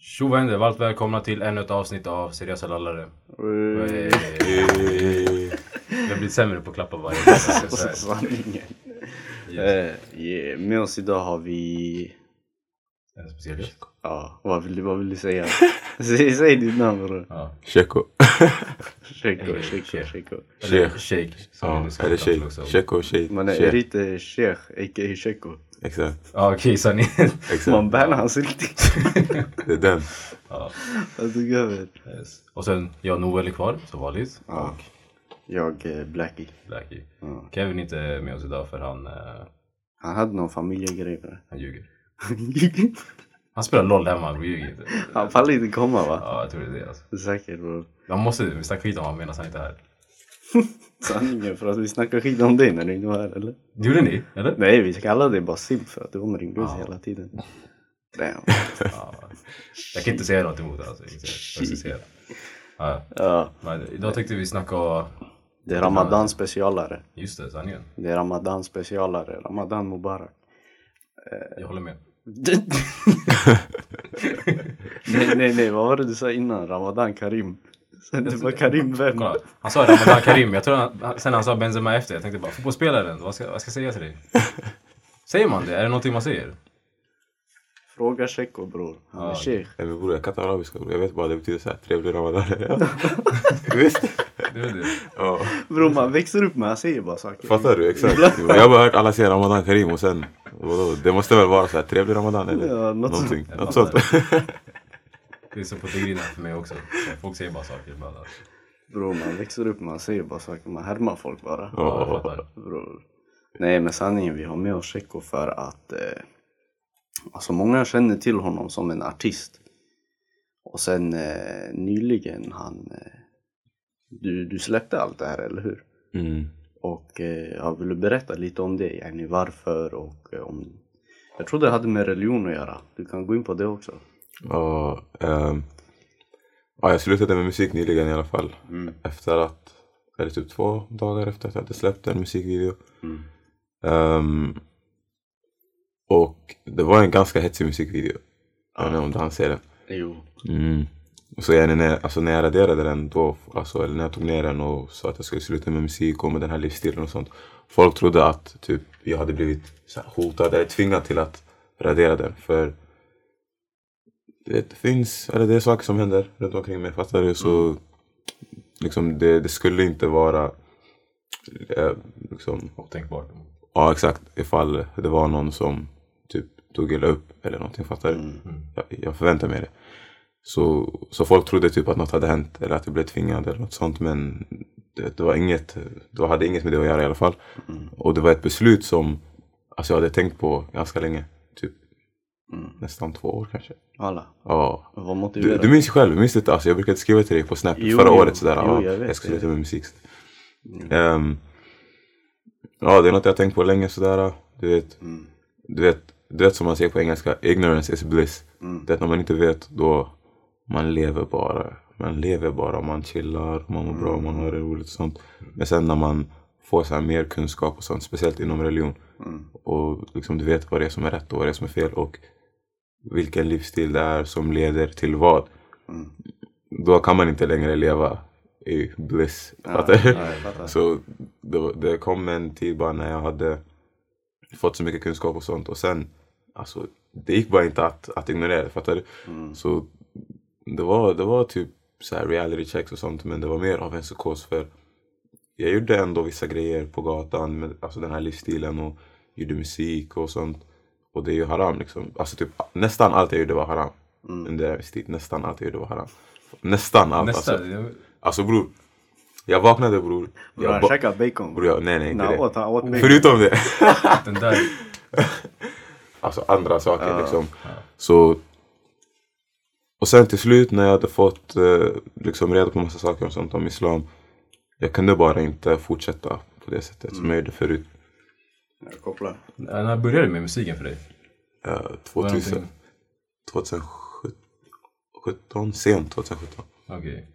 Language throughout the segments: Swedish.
Tjo vad händer? Varmt välkomna till ännu ett avsnitt av Seriösa lallare. Jag har blivit sämre på att klappa varje gång. Yes. Eh, yeah. Med oss idag har vi... En speciell gäst. Ja, vad vill du, vad vill du säga? säg, säg ditt namn bror. Ja. Sheko, Sheikh. Sheko. Eller sa eller också. Cheko, Sheikh. Man är. Erite Sheikh, a.k.a. Sheko. Exakt. Ja okej sanningen. Exakt. Man bannar hans riktigt. Det är den. ja. Jag tog över. yes. Och sen jag Noel är kvar som vanligt. Ja. Och Jag, eh, Blackie. Blackie. Ja. Kevin är inte med oss idag för han, eh, Han hade någon familjegrej med han ljuger. Han spelar LOL hemma, han ljuger inte. Han pallar inte komma va? Ja jag tror det är det alltså. Säkert bror. Man måste snacka skit om honom medan han inte är här. Sanningen för att vi snackar skit om dig när du inte var här eller? Gjorde ni? Eller? Nej vi kallade dig bara simp för att du omringde oss Ja. hela tiden. Damn. Ja. Jag kan inte säga något emot det alltså. Jag ska säga det. Ja, Ja, men idag tänkte vi snacka, det är Ramadan specialare. just det, sanningen. Det är Ramadan specialare. Ramadan Mubarak. Jag håller med. nej, nej, nej, vad var det du sa innan? Ramadan Karim. Sen det var Karim vem? Kolla, han sa Ramadan Karim, jag tror han, sen han sa Benzema efter. Jag tänkte bara, fotbollsspelaren, vad ska, vad ska jag säga till dig? Säger man det? Är det någonting man säger? Fråga Tjecko bror. Han är Ja. sheikh. Nej men bror jag kan inte arabiska bror. Jag vet bara det betyder såhär trevlig ramadan. Visst? Det är det. Ja. Bror man växer upp med han säger bara saker. Fattar du? Exakt. Jag har bara hört alla säga ramadan karim och sen vadå? Det måste väl vara såhär trevlig ramadan eller Ja, något någonting. Något sånt. Det är så på degrina för mig också. Folk säger bara saker ibland. Bror man växer upp med han säger bara saker. Man härmar folk bara. Ja, jag. Bror. Nej men sanningen vi har med oss Tjecko för att eh, Alltså många känner till honom som en artist. Och sen eh, nyligen han eh, du, du släppte allt det här eller hur? Mm. Och eh, jag vill du berätta lite om det, yani varför och eh, om Jag tror det hade med religion att göra. Du kan gå in på det också. Ja, ehm, ja, jag slutade med musik nyligen i alla fall. Mm. Efter att, eller typ två dagar efter att jag hade släppt en musikvideo. Mm. Ehm, och det var en ganska hetsig musikvideo. Jag vet inte om du hann se den. Jo. Mm. Och så jag, när, alltså när jag raderade den då, alltså, eller när jag tog ner den och sa att jag skulle sluta med musik och med den här livsstilen och sånt. Folk trodde att typ, jag hade blivit hotad eller tvingad till att radera den. För det finns, eller det är saker som händer runt omkring mig, fattar du? Så liksom, det, det skulle inte vara eh, liksom, Otänkbart. Ja exakt, ifall det var någon som typ tog illa upp eller någonting, fattar du? Jag, jag förväntar mig det. Så, så folk trodde typ att något hade hänt eller att jag blev tvingad eller något sånt men det, det var inget, det hade inget med det att göra i alla fall. Och det var ett beslut som alltså jag hade tänkt på ganska länge. Typ nästan två år kanske. Alla. Ja. Vad Du, motiverar du minns ju själv, minns du inte? Alltså, jag brukade skriva till dig på Snap Jo, förra jo. året sådär. Jo, ja, jag vet jag det. sluta med musik. Ehm, ja, det är något jag har tänkt på länge sådär. Du vet, Mm. du vet, du vet som man säger på engelska, ignorance is bliss. Mm. Det är när man inte vet, då man lever bara. Man lever bara, man chillar, man mår bra, man har det roligt och sånt. Men sen när man får så här mer kunskap och sånt, speciellt inom religion. Mm. Och liksom du vet vad det är som är rätt och vad det är som är fel och vilken livsstil det är som leder till vad. Mm. Då kan man inte längre leva i bliss. Ja, Fattar du? ja. Så det, det kom en tid bara när jag hade fått så mycket kunskap och sånt och sen alltså det gick bara inte att, att ignorera det, fattar du? Mm. Så det var, det var typ så här reality checks och sånt men det var mer av en psykos för jag gjorde ändå vissa grejer på gatan med alltså den här livsstilen och gjorde musik och sånt. Och det är ju haram liksom. Alltså typ nästan allt jag gjorde var haram. Mm. Under den tiden. Nästan allt jag gjorde var haram. Nästan allt Nästa. alltså. Alltså bror. Jag vaknade bror. Bror Jag han ba- käkar bacon. bror jag, nej nej inte Nej, det. åt, han åt bacon. Förutom det. Den där. Alltså andra saker Ja. liksom. Så och sen till slut när jag hade fått eh, liksom reda på massa saker och sånt om islam. Jag kunde bara inte fortsätta på det sättet som jag gjorde förut. Jag kopplar. När började det med musiken för dig? Det 2000, någonting- 2017, sent 2017. Okej.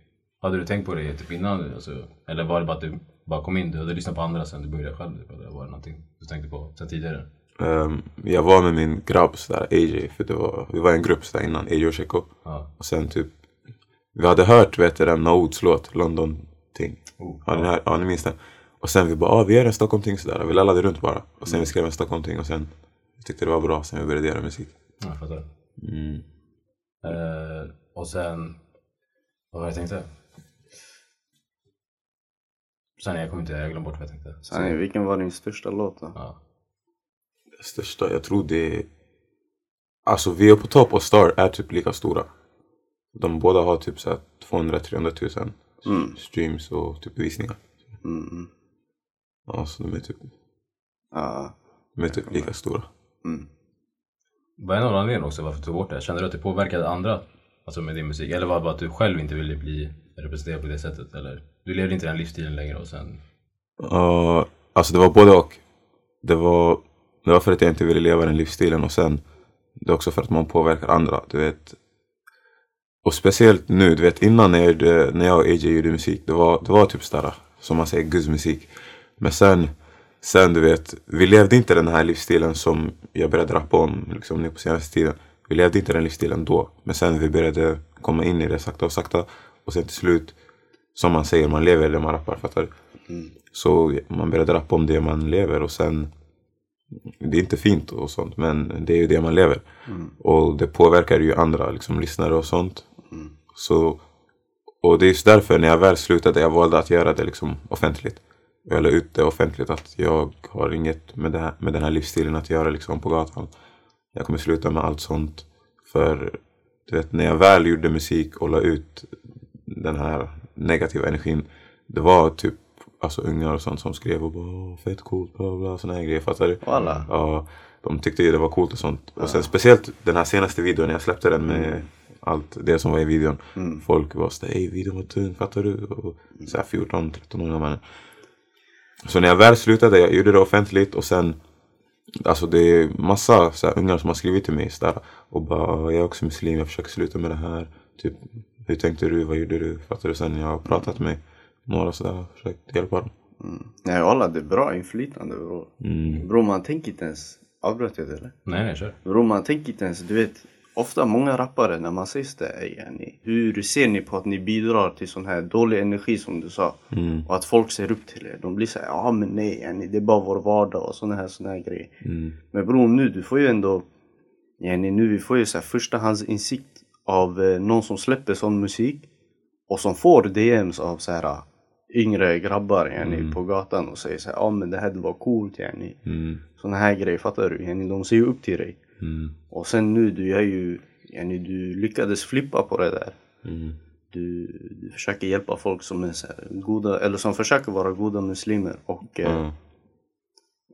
Hade du tänkt på det typ innan? Alltså, eller var det bara att du bara kom in, du hade lyssnat på andra sen du började själv? Eller var det någonting du tänkte på sen tidigare? Ehm, jag var med min grabb sådär, AJ, för det var, vi var en grupp sådär innan, AJ och Checo. Ja. Och sen typ, vi hade hört vet du, den Naods låt, London ting. Oh, Ja, den här, ja ni minns den. Och sen vi bara, ah, vi gör en Stockholm ting sådär. Vi lallade runt bara. Och sen vi skrev en Stockholm ting och sen vi tyckte det var bra, sen vi började göra musik. Ja, jag fattar. Mm. Eh, och sen, vad var det jag tänkte? Sen jag kommer inte, jag glömde bort vad jag tänkte. Sanni, vilken var din största låt då? Ja. Det största, jag tror det är... Alltså vi är på topp och Star är typ lika stora. De båda har typ så här 200-300 000 Mm. streams och typ visningar. Mm. Ja, så de är typ, Ja. de är typ lika stora. Mm. Var en av anledningarna också varför du tog bort det? Kände du att det påverkade andra alltså med din musik? Eller var det bara att du själv inte ville bli representerad på det sättet? Eller du levde inte den livsstilen längre och sen... Ja, alltså det var både och. Det var, det var för att jag inte ville leva den livsstilen och sen det är också för att man påverkar andra. Du vet. Och speciellt nu, du vet innan när jag, när jag och AJ gjorde musik, det var, det var typ sådär, som man säger, gudsmusik. Men sen, sen du vet, vi levde inte den här livsstilen som jag började rappa om liksom, nu på senaste tiden. Vi levde inte den livsstilen då. Men sen vi började komma in i det sakta och sakta. Och sen till slut, som man säger, man lever det man rappar, fattar du? Så man började rappa om det man lever och sen Det är inte fint och sånt men det är ju det man lever. Och det påverkar ju andra liksom, lyssnare och sånt. Så, och det är just därför när jag väl slutade jag valde att göra det liksom offentligt. Jag la ut det offentligt att jag har inget med, här, med den här livsstilen att göra liksom på gatan. Jag kommer sluta med allt sånt. För du vet, när jag väl gjorde musik och la ut den här negativa energin. Det var typ alltså, ungar och sånt som skrev och bara "Åh, fett coolt, bla bla, såna här grejer. Fattar du? Alla. Ja, de tyckte ju det var coolt och sånt. Och sen speciellt den här senaste videon, när jag släppte den med allt det som var i videon. Folk var såhär, ey videon var tung, fattar du? Och så här 14-13 år gammal. Så när jag väl slutade, jag gjorde det offentligt och sen Alltså det är massa så här, ungar som har skrivit till mig så där, och bara jag är också muslim, jag försöker sluta med det här. Typ, hur tänkte du, vad gjorde du? Fattar du? Sen jag har pratat med några sådär, försökt hjälpa dem. Nej alla, det är bra inflytande bror. Mm. Bror man tänker inte ens, avbröt jag det eller? Nej, nej, kör. Bror man tänker inte ens, du vet Ofta många rappare när man säger det, "Ey, yani, hur ser ni på att ni bidrar till sån här dålig energi som du sa? Mm. Och att folk ser upp till er. De blir såhär, ja men nej, yani, det är bara vår vardag och såna här, såna här grejer. Mm. Men bror nu, du får ju ändå, yani, nu vi får ju så här förstahandsinsikt av eh, någon som släpper sån musik och som får DMs av så här yngre grabbar yani, på gatan och säger så här, ja men det här var coolt yani. Mm. Såna här grejer, fattar du? Yani, de ser ju upp till dig. Mm. Och sen nu, du är ju, yani, du lyckades flippa på det där. Mm. Du, du försöker hjälpa folk som är så här, goda, eller som försöker vara goda muslimer och, eh, Ja.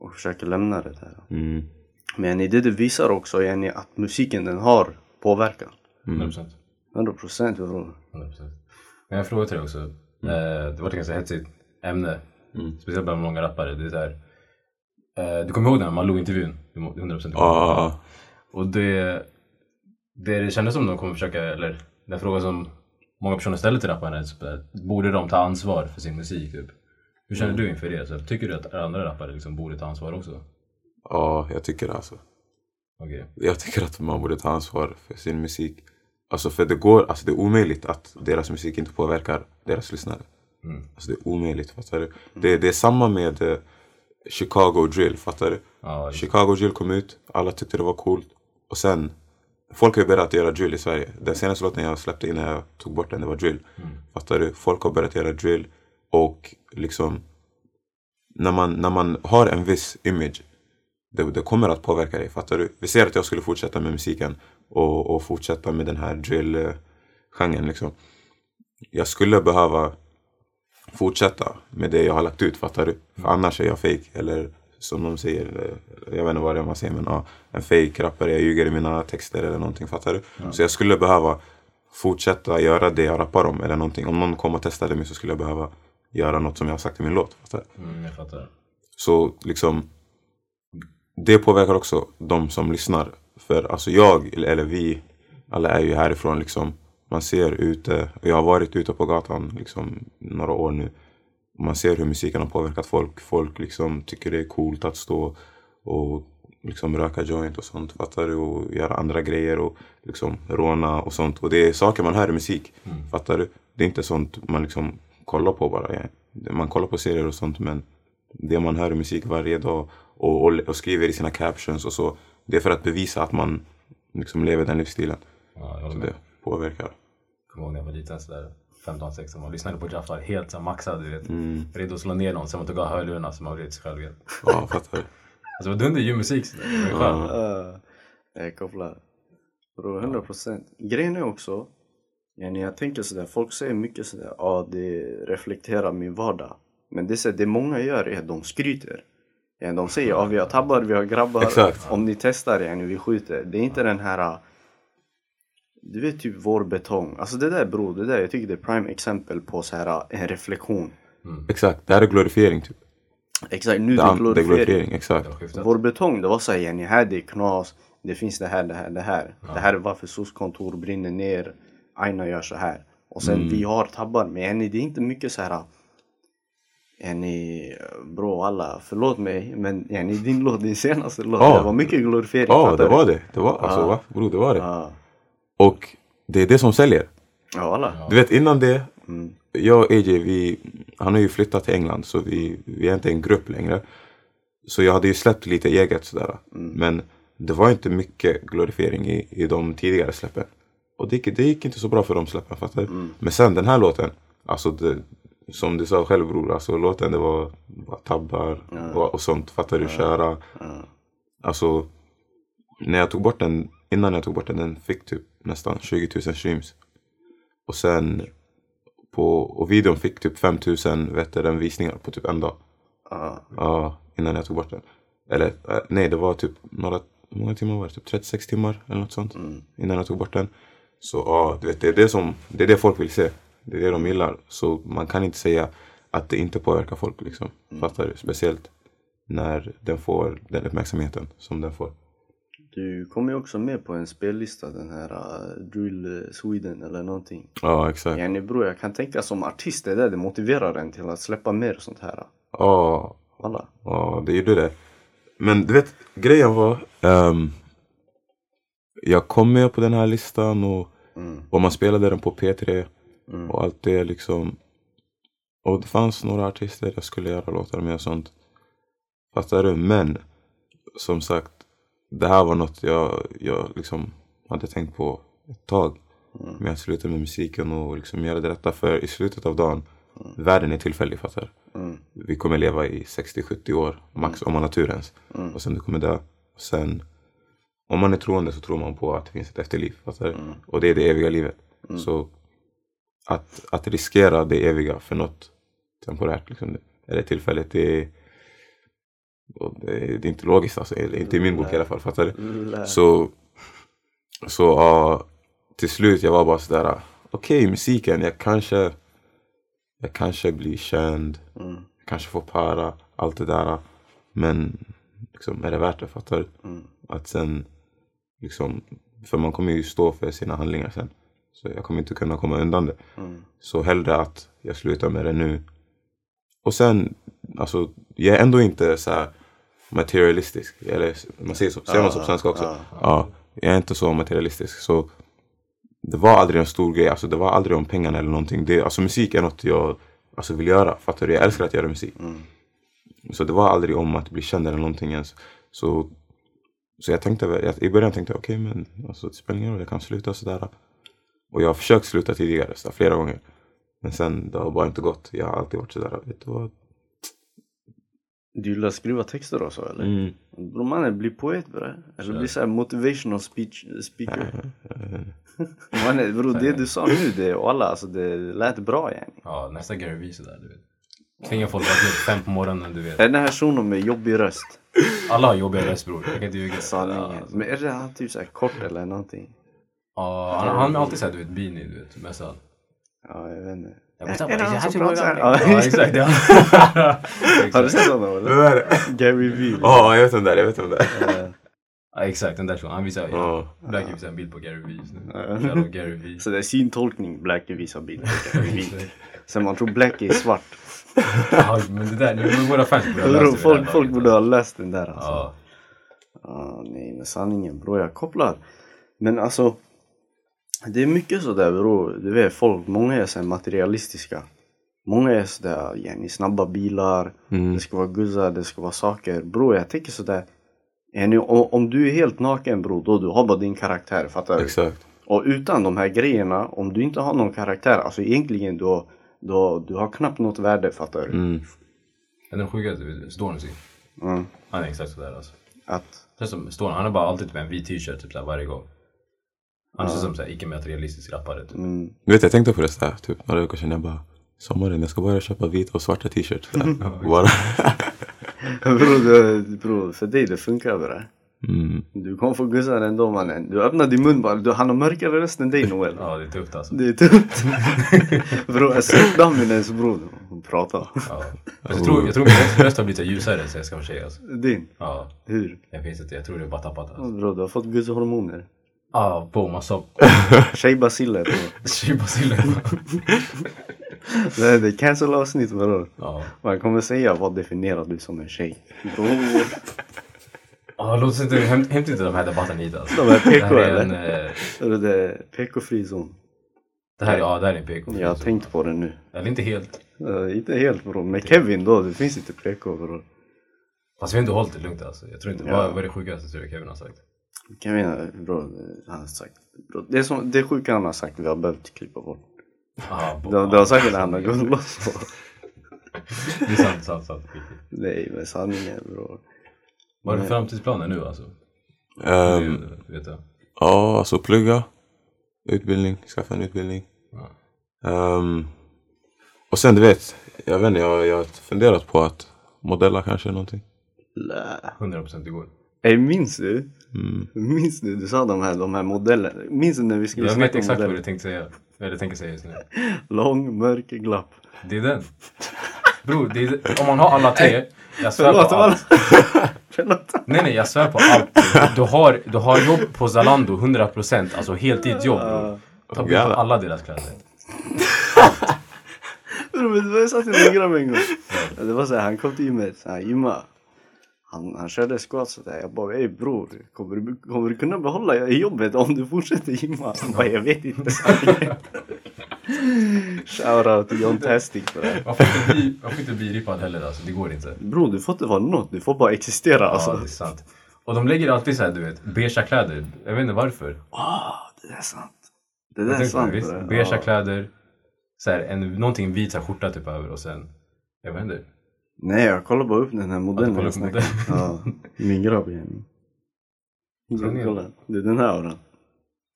och försöker lämna det där. Mm. Men yani, det, det visar också yani, att musiken den har påverkan. 100%. 100 procent bror. 100%. Men jag frågar till dig också. Eh, det var ett ganska hetsigt ämne. Speciellt bland många rappare. Det är så här, du kommer ihåg den här Malou-intervjun? Du må- 100% Ja. Och det, det, det kändes som de kommer försöka, eller den frågan som många personer ställer till rapparna är typ, borde de ta ansvar för sin musik? Typ. Hur känner du inför det? Så, tycker du att andra rappare liksom borde ta ansvar också? ja, jag tycker det alltså. Okej. Jag tycker att man borde ta ansvar för sin musik. Alltså för det går, alltså det är omöjligt att deras musik inte påverkar deras lyssnare. Mm. Alltså det är omöjligt, fattar du? Det, det är samma med eh, Chicago Drill, fattar du? Just- Chicago Drill kom ut, alla tyckte det var coolt. Och sen, folk har ju börjat göra drill i Sverige. Den senaste låten jag släppte innan jag tog bort den, det var drill. Fattar du? Folk har börjat göra drill. Och liksom, när man, när man har en viss image, det, det kommer att påverka dig, fattar du? Vi ser att jag skulle fortsätta med musiken och, och fortsätta med den här drill-genren liksom. Jag skulle behöva fortsätta med det jag har lagt ut, fattar du? För annars är jag fake eller som de säger, eh, jag vet inte vad det är man säger men ja, en fake rappare, jag ljuger i mina texter eller någonting, fattar du? Så jag skulle behöva fortsätta göra det jag rappar om eller någonting. Om någon kom och testade mig så skulle jag behöva göra något som jag har sagt i min låt, fattar du? Mm, jag fattar. Så liksom Det påverkar också de som lyssnar För alltså jag, eller vi Alla är ju härifrån liksom Man ser ute, jag har varit ute på gatan liksom några år nu Man ser hur musiken har påverkat folk Folk liksom tycker det är coolt att stå och liksom röka joint och sånt. Fattar du? Och göra andra grejer och liksom råna och sånt. Och det är saker man hör i musik. Fattar du? Det är inte sånt man liksom kollar på bara. Ja. Man kollar på serier och sånt men det man hör i musik varje dag och, och, och skriver i sina captions och så. Det är för att bevisa att man liksom lever den livsstilen. Ja, Så det påverkar. Kommer ihåg när jag var liten sådär 15-16 man lyssnade på Jaffar helt så maxad du vet. Mm. Redo att slå ner någon, sen man tog av hörlurarna så man blev lite självhjälp. Ja, fattar du? Alltså det var dunder ljudmusik sådär. Det var skönt. Uh, jag kopplar. Bro, 100 procent. Grejen är också, yani jag tänker sådär, folk säger mycket sådär, ja ah, det reflekterar min vardag. Men det, är det många gör är att de skryter. Ja, de säger ja ah, vi har tabbar, vi har grabbar, Exakt. om ni testar yani, vi skjuter. Det är inte den här, du vet typ vår betong. Alltså det där bror, det där jag tycker det är prime exempel på så här ah, en reflektion. Exakt, det här är glorifiering typ. Exakt, nu Det, är an- det är glorifiering. glorifiering, exakt. Det var skiftat. Vår betong, det var såhär yani, här det är knas, det finns det här, det här, det här. Det här är varför SOS kontor brinner ner, Aina gör så här. Och sen vi har tabbar, men yani, det är inte mycket så här. Yani, bro alla, förlåt mig, men yani, din låt, din senaste låt, Ja. det var mycket glorifiering. Ja, fattar det var det. Det var, alltså, va? Bro, det var det. Ja, Och det är det som säljer. ja alla. Du vet innan det, jag och AJ, vi, han har ju flyttat till England så vi, vi är inte en grupp längre. Så jag hade ju släppt lite eget sådär. Men det var inte mycket glorifiering i, i de tidigare släppen. Och det gick, det gick inte så bra för de släppen, fattar du? Men sen den här låten, alltså det, som du sa själv bror, alltså låten det var, var tabbar och, och sånt, fattar du? Köra. Alltså, när jag tog bort den, innan jag tog bort den, den fick typ nästan 20 000 streams. Och sen på, och videon fick typ 5 000 vet du, visningar på typ en dag. Ja, Ja, innan jag tog bort den. Eller eh, nej, det var typ några, många timmar var det? Typ 36 timmar eller något sånt. Innan jag tog bort den. Så ja, du vet, det är det som, det är det folk vill se. Det är det de gillar. Så man kan inte säga att det inte påverkar folk liksom. Fattar du? Speciellt när den får den uppmärksamheten som den får. Du kommer ju också med på en spellista, den här uh, Drill Sweden eller någonting. Ja, exakt. Yani bror, jag kan tänka som artist, det där det motiverar en till att släppa mer sånt här. Ja, Alla. Ja, det gjorde det. Men du vet, grejen var... ehm, jag kom med på den här listan och, Mm. och man spelade den på P3 Mm. och allt det liksom. Och det fanns några artister jag skulle göra låtar med och sånt. Fattar du? Men som sagt, det här var något jag, jag liksom hade tänkt på ett tag. Med att sluta med musiken och liksom göra det rätta. För i slutet av dagen, världen är tillfällig fattar? Mm. Vi kommer leva i 60-70 år max om man har tur ens. Och sen du kommer dö. Och sen, om man är troende så tror man på att det finns ett efterliv. Fattar du? Och det är det eviga livet. Så att, att riskera det eviga för något temporärt, liksom, eller tillfälligt, det är, det är, det är inte logiskt. Alltså, inte i min bok i alla fall. Fattar du? Så, så ja, till slut jag var bara sådär, okej musiken, jag kanske, jag kanske blir känd, Mm. kanske får para, allt det där. Men liksom, är det värt det? Fattar du? Mm. Att sen, liksom, för man kommer ju stå för sina handlingar sen. Så jag kommer inte kunna komma undan det. Mm. Så hellre att jag slutar med det nu. Och sen, alltså, jag är ändå inte så här materialistisk. Eller man säger så, säger man så på svenska också? ja. Ja, jag är inte så materialistisk. Så det var aldrig en stor grej. Alltså, det var aldrig om pengarna eller någonting. Det, alltså, musik är något jag alltså, vill göra. Fattar du? Jag älskar att göra musik. Mm. Så det var aldrig om att bli känd eller någonting ens. Så, så jag tänkte, jag, i början tänkte jag okej men alltså, det spelar ingen roll, jag kan sluta sådär. Och jag har försökt sluta tidigare, så flera gånger. Men sen det har bara inte gått. Jag har alltid varit sådär, vet du vad? Du gillar att skriva texter och så eller? Mm. Bror mannen, bli poet bre. Eller bli såhär motivational speech, speaker. mannen bror det du sa nu, det, alla, alltså, det lät bra yani. Ja, nästa Gary Vee sådär du vet. Tvinga folk att vakna upp fem på morgonen du vet. Den här shunon med jobbig röst. Alla har jobbiga röst bror, jag kan inte ljuga. Sanningen. Men är det han typ såhär kort eller någonting? Ja, han, han har alltid såhär du vet beanie du vet, mössan. Ja, jag vet inte. Det han "Jag som tror pratar Ja, Ja exakt, ja. Har du sett honom eller? Gary Vee. Ja, jag vet vem det är, jag vet vem det är. Eh, ja exakt, den där shunon. Han visar, Ja. Blackie visar en bild på Gary Vee just nu. Ja. Gary Vee. Så det är sin tolkning, Blackie visar bild på Gary Vee. Sen man tror Blackie är svart. Ja, men det där, nu våra fans borde ha löst det Folk, folk laget, borde ha läst den där alltså. Ja. Ja, nej men sanningen bror, jag kopplar. Men alltså, det är mycket sådär bror. Du vet folk, många är så här materialistiska. Många är sådär, yani, snabba bilar, Mm. det ska vara guzzar, det ska vara saker. Bror jag tänker sådär, yani, om, om du är helt naken bror, då du har bara din karaktär, fattar du? Exakt. Och utan de här grejerna, om du inte har någon karaktär, alltså egentligen då, då du har knappt något värde, fattar du? Mm. Den sjukaste, Stormzy. Mm. Han är exakt sådär alltså. Att, Det är som Storm, han har bara alltid typ en vit t-shirt typ såhär varje gång. Han är som såhär icke-materialistisk rappare typ. mm, Du vet jag tänkte på det sådär, typ några veckor sedan jag bara Sommaren, jag ska bara köpa vita och svarta t-shirts. Bara. bror, det, bror, för dig det funkar bre. Mm. Du kommer få guzzar ändå mannen. Du öppnar din mun bara, du, han har mörkare röst än dig Noel. Ja, det är tufft alltså. Det är tufft. bror, jag ser Daminens bror. Hon pratar. Ja. Fast jag tror, jag tror min röst har blivit ljusare sen jag ska vara tjej alltså. Din? Ja, Hur? jag vet inte. Jag tror det är bara tappat alltså. Bror, du har fått Ja, på massa Tjejbaciller bror. tjejbaciller. Det är, det är cancel avsnitt bror. Ja. Man kommer säga vad definierar du som en tjej? Bror. Ja, låt oss inte, hämt, hämta inte de här debatterna hit alltså. De är Det PK här är en, eller? eh, det är PK-fri zon. det här, ja, det här är en PK. Jag har tänkt på det nu. Eller inte helt. Uh, inte helt bror. Med Kevin då, det finns inte PK bror. Fast vi har inte hållit det lugnt alltså. Jag tror inte, Ja. vad, vad är det sjukaste tror du Kevin har sagt? Kevin, bror, han har sagt. Bro, det, som, det sjuka han har sagt, vi har behövt klippa bort. Ah, Det, det var säkert han har gått loss på. Det är sant, sant, sant. Nej men sanningen bror. Vad är det framtidsplaner nu alltså? Ehm, Det vet jag. ja, alltså plugga. Utbildning, skaffa en utbildning. Ehm, och sen du vet, jag vet inte, jag, jag har funderat på att modella kanske någonting. Lä. 100% igår. Ey minns du? Mm. Minns du? Du sa de här, de här modellerna. Minns du när vi skulle Jag vet exakt vad du tänkte säga. Eller tänker säga just nu. Lång, mörk, glapp. Det är den. Bror, det är, om man har alla tre. Jag svär Förlåt på allt. Förlåt. Nej nej, jag svär på allt. Du har, du har jobb på Zalando 100%, alltså heltidsjobb bror. Ta bild på alla deras kläder. Bror vet du vad jag sa till min grabb en gång? Det var såhär, han kom till gymmet, så han gymmade. Han, han körde squat sådär. Jag bara, ey bror, kommer du, kommer du kunna behålla jobbet om du fortsätter gymma? Han bara, jag vet inte. Shoutout till John Tastic för det. Man får inte bli, man får inte bli rippad heller alltså, det går inte. Bror, du får inte vara något, du får bara existera Ja, alltså. det är sant. Och de lägger alltid såhär du vet, beigea kläder. Jag vet inte varför. Ah, det är sant. Det där är sant. Beigea Ja. kläder. Så här, en, någonting vit så här, skjorta typ över och sen, jag vet inte. Nej, jag kollar bara upp den här modellen. kollar jag upp snackar om. Ja, min grabb Kolla, det är den här auran.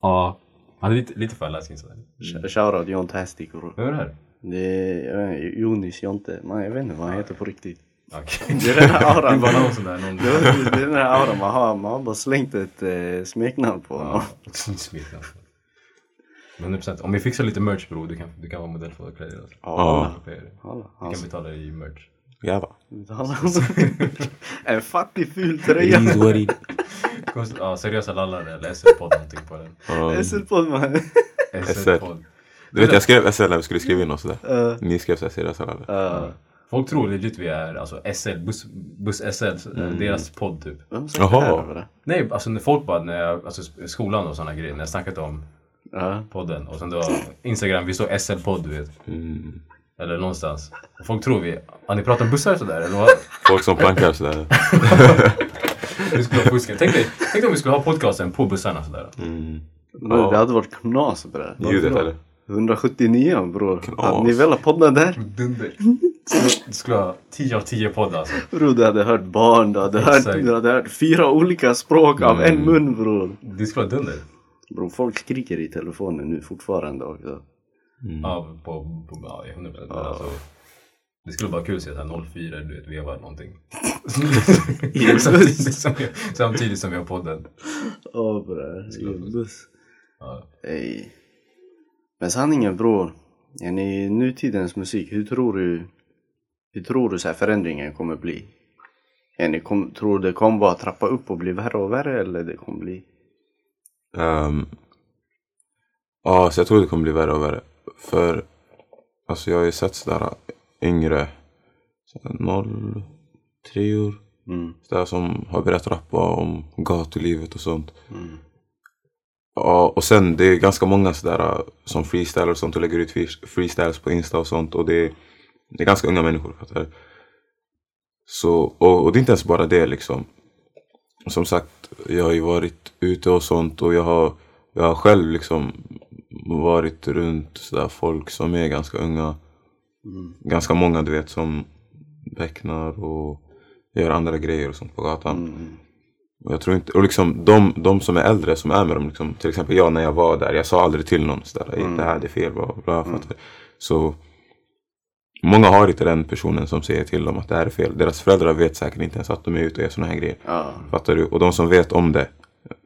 Ja. Han är lite, lite för läskig sådär. Sh- Shoutout John Tastic. Vem är det här? Det är jag vet inte, Jonis Jonte. Man, jag vet inte vad han heter på riktigt. Okej. Det är den här Det auran. var någon sån där, någon... Det är det är den här auran man har. Man har bara slängt ett eh, smeknamn på honom. Ja, smeknamn. 100%. Om vi fixar lite merch bror, du kan, du kan vara modell för våra kläder. Alltså. Ja, Vi Hallå, kan alltså, betala i merch. Jävlar. En fattig ful tröja. It is what it Ja, seriösa lallare eller SL-podd någonting på den. Ja. SL-podd man. SL-podd. Du vet jag skrev SL när vi skulle skriva in oss sådär. Uh, Ni skrev såhär seriösa alla. uh, Folk tror legit vi är alltså SL, buss, buss SL, eh, deras podd typ. vem sa det här Jaha. Nej, alltså när folk bara, när jag, alltså skolan och sådana grejer, när jag snackat om Ja. podden och sen då Instagram, vi står SL-podd du vet. Mm. Eller någonstans. Och folk tror vi, har ni pratat om bussar sådär eller vad? Folk som plankar sådär. Vi skulle ha fuskat. Tänk dig, tänk dig om vi skulle ha podcasten på bussarna sådär. Mm. Men Det hade varit knas bre. Ljudet eller? 179 bror. Hade ni velat podda där? Dunder. Du skulle ha 10 av 10 poddar alltså. Bror du hade hört barn, du hade hört, du hade hört fyra olika språk av en Mm. mun bror. Det skulle vara dunder. Bror folk skriker i telefonen nu fortfarande också. Ja, på, på ja, 100 procent. Men alltså, det skulle vara kul att se så här 04, du vet, vevar någonting. samtidigt, som vi, samtidigt som vi har podden. I en buss. Ja. Ey. Men sanningen bror, i nutidens musik, hur tror du, hur tror du så här förändringen kommer bli? Yani, kom, tror du det kommer bara trappa upp och bli värre och värre eller det kommer bli? Um, ja, så jag tror det kommer bli värre och värre. För alltså jag har ju sett sådär yngre, sådär noll, treor, Mm. Sådär, som har börjat rappa om gatulivet och sånt. Mm. Ja, och sen det är ganska många sådär uh, som freestylar och sånt och lägger ut free- freestyles på Insta och sånt. Och det är, det är ganska unga människor. Fattar du? Så, och, och det är inte ens bara det liksom. Som sagt, jag har ju varit ute och sånt och jag har, jag har själv liksom varit runt sådär folk som är ganska unga. Mm. Ganska många du vet som becknar och gör andra grejer och sånt på gatan. Mm. Och jag tror inte, och liksom de, de som är äldre som är med dem, liksom, till exempel jag när jag var där, jag sa aldrig till någon sådär, mm. det här det är fel, bla bla. du? Så många har inte den personen som säger till dem att det här är fel. Deras föräldrar vet säkert inte ens att de är ute och gör sådana här grejer. Ja. Fattar du? Och de som vet om det,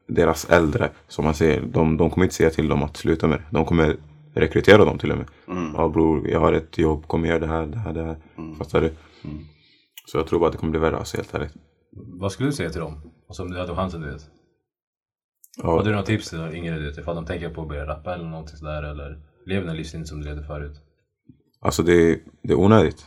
deras äldre, som man säger, de, de kommer inte säga till dem att sluta med det. De kommer rekrytera dem till och med. Mm. Ja bror, jag har ett jobb, kom och gör det här, det här, det här. Fattar du? Mm. Så jag tror bara att det kommer bli värre, alltså helt ärligt. Vad skulle du säga till dem? Alltså om du hade chansen du vet. Ja. Har du några tips till yngre du vet? Ifall de tänker på att börja rappa eller någonting sådär eller lever den livsstilen som du levde förut? Alltså det, det är onödigt.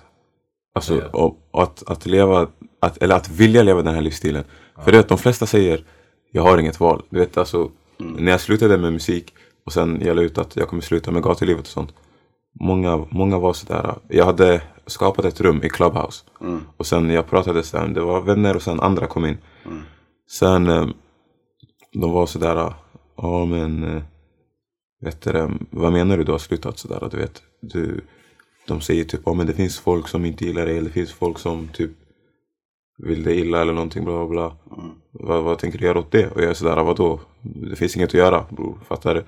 Alltså Ja. att, att leva, att, eller att vilja leva den här livsstilen. För det är att de flesta säger, jag har inget val. Du vet alltså, när jag slutade med musik och sen jag la ut att jag kommer sluta med gatulivet och sånt. Många, många var sådär, jag hade skapat ett rum i Clubhouse. Mm. Och sen jag pratade sen, det var vänner och sen andra kom in. Mm. Sen eh, de var sådär, ja men eh, vet du, vad menar du du har slutat sådär? Du vet, du, de säger typ, ja men det finns folk som inte gillar dig eller det finns folk som typ vill dig illa eller någonting bla bla bla. Mm. Vad, vad tänker du göra åt det? Och jag är sådär, vadå? Det finns inget att göra bror, fattar du?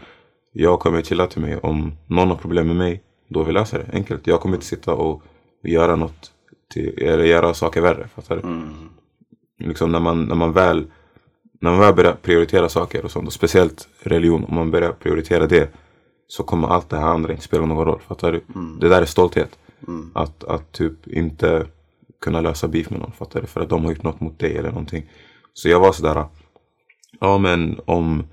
Jag kommer chilla till mig. Om någon har problem med mig, då vi löser det. Enkelt. Jag kommer inte sitta och göra något, till, eller göra saker värre, fattar du? Mm. liksom när man, när man väl när man väl börjar prioritera saker och sånt, och speciellt religion, om man börjar prioritera det så kommer allt det här andra inte spela någon roll. Fattar du? Det där är stolthet. Mm. Att, att typ inte kunna lösa beef med någon, fattar du? För att de har gjort något mot dig eller någonting. Så jag var sådär, ja men om,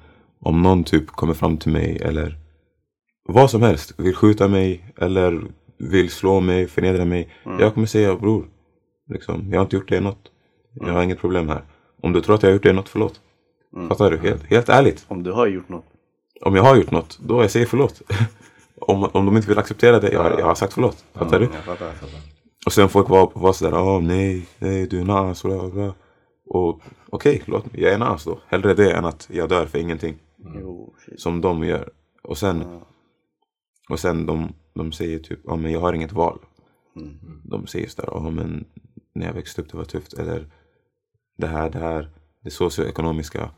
om någon typ kommer fram till mig eller vad som helst, vill skjuta mig eller vill slå mig, förnedra mig. Jag kommer säga bror, liksom, jag har inte gjort dig något. Jag har inget problem här. Om du tror att jag har gjort dig något, förlåt. Fattar du? Helt, helt ärligt. Om du har gjort något. Om jag har gjort något, då jag säger förlåt. om, om de inte vill acceptera det, jag, har- jag har sagt förlåt. Fattar du? Jag fattar. Jag fattar. Och sen folk var, var sådär, ah, nej, nej, du är en as, bla bla bla. Och okej, låt mig, jag är en as då. Hellre det än att jag dör för ingenting. Shit. Som de gör. Och sen, Ja. och sen de, de säger typ, ja men jag har inget val. Mm. De säger sådär, ja men när jag växte upp det var tufft. Eller det här, det här, det socioekonomiska.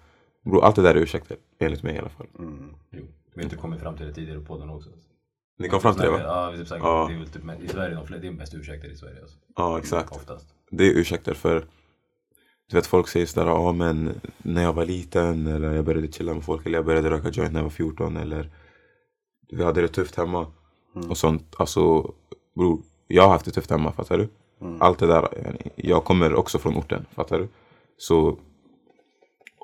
Bro, allt det där är ursäkter, enligt mig i alla fall. Mm. Jo. Vi har inte kommit fram till det tidigare på podden också. Ni kom fram till det va? Ja, vi typ sagt, Ja. det är väl typ, i Sverige, de det är mest ursäkter i Sverige alltså. Ja, exakt. Oftast. Det är ursäkter för du vet folk säger sådär, ja men när jag var liten eller jag började chilla med folk eller jag började röka joint när jag var 14 eller vi hade det tufft hemma och sånt. Alltså bror, jag har haft det tufft hemma, fattar du? Allt det där, jag kommer också från orten, fattar du? Så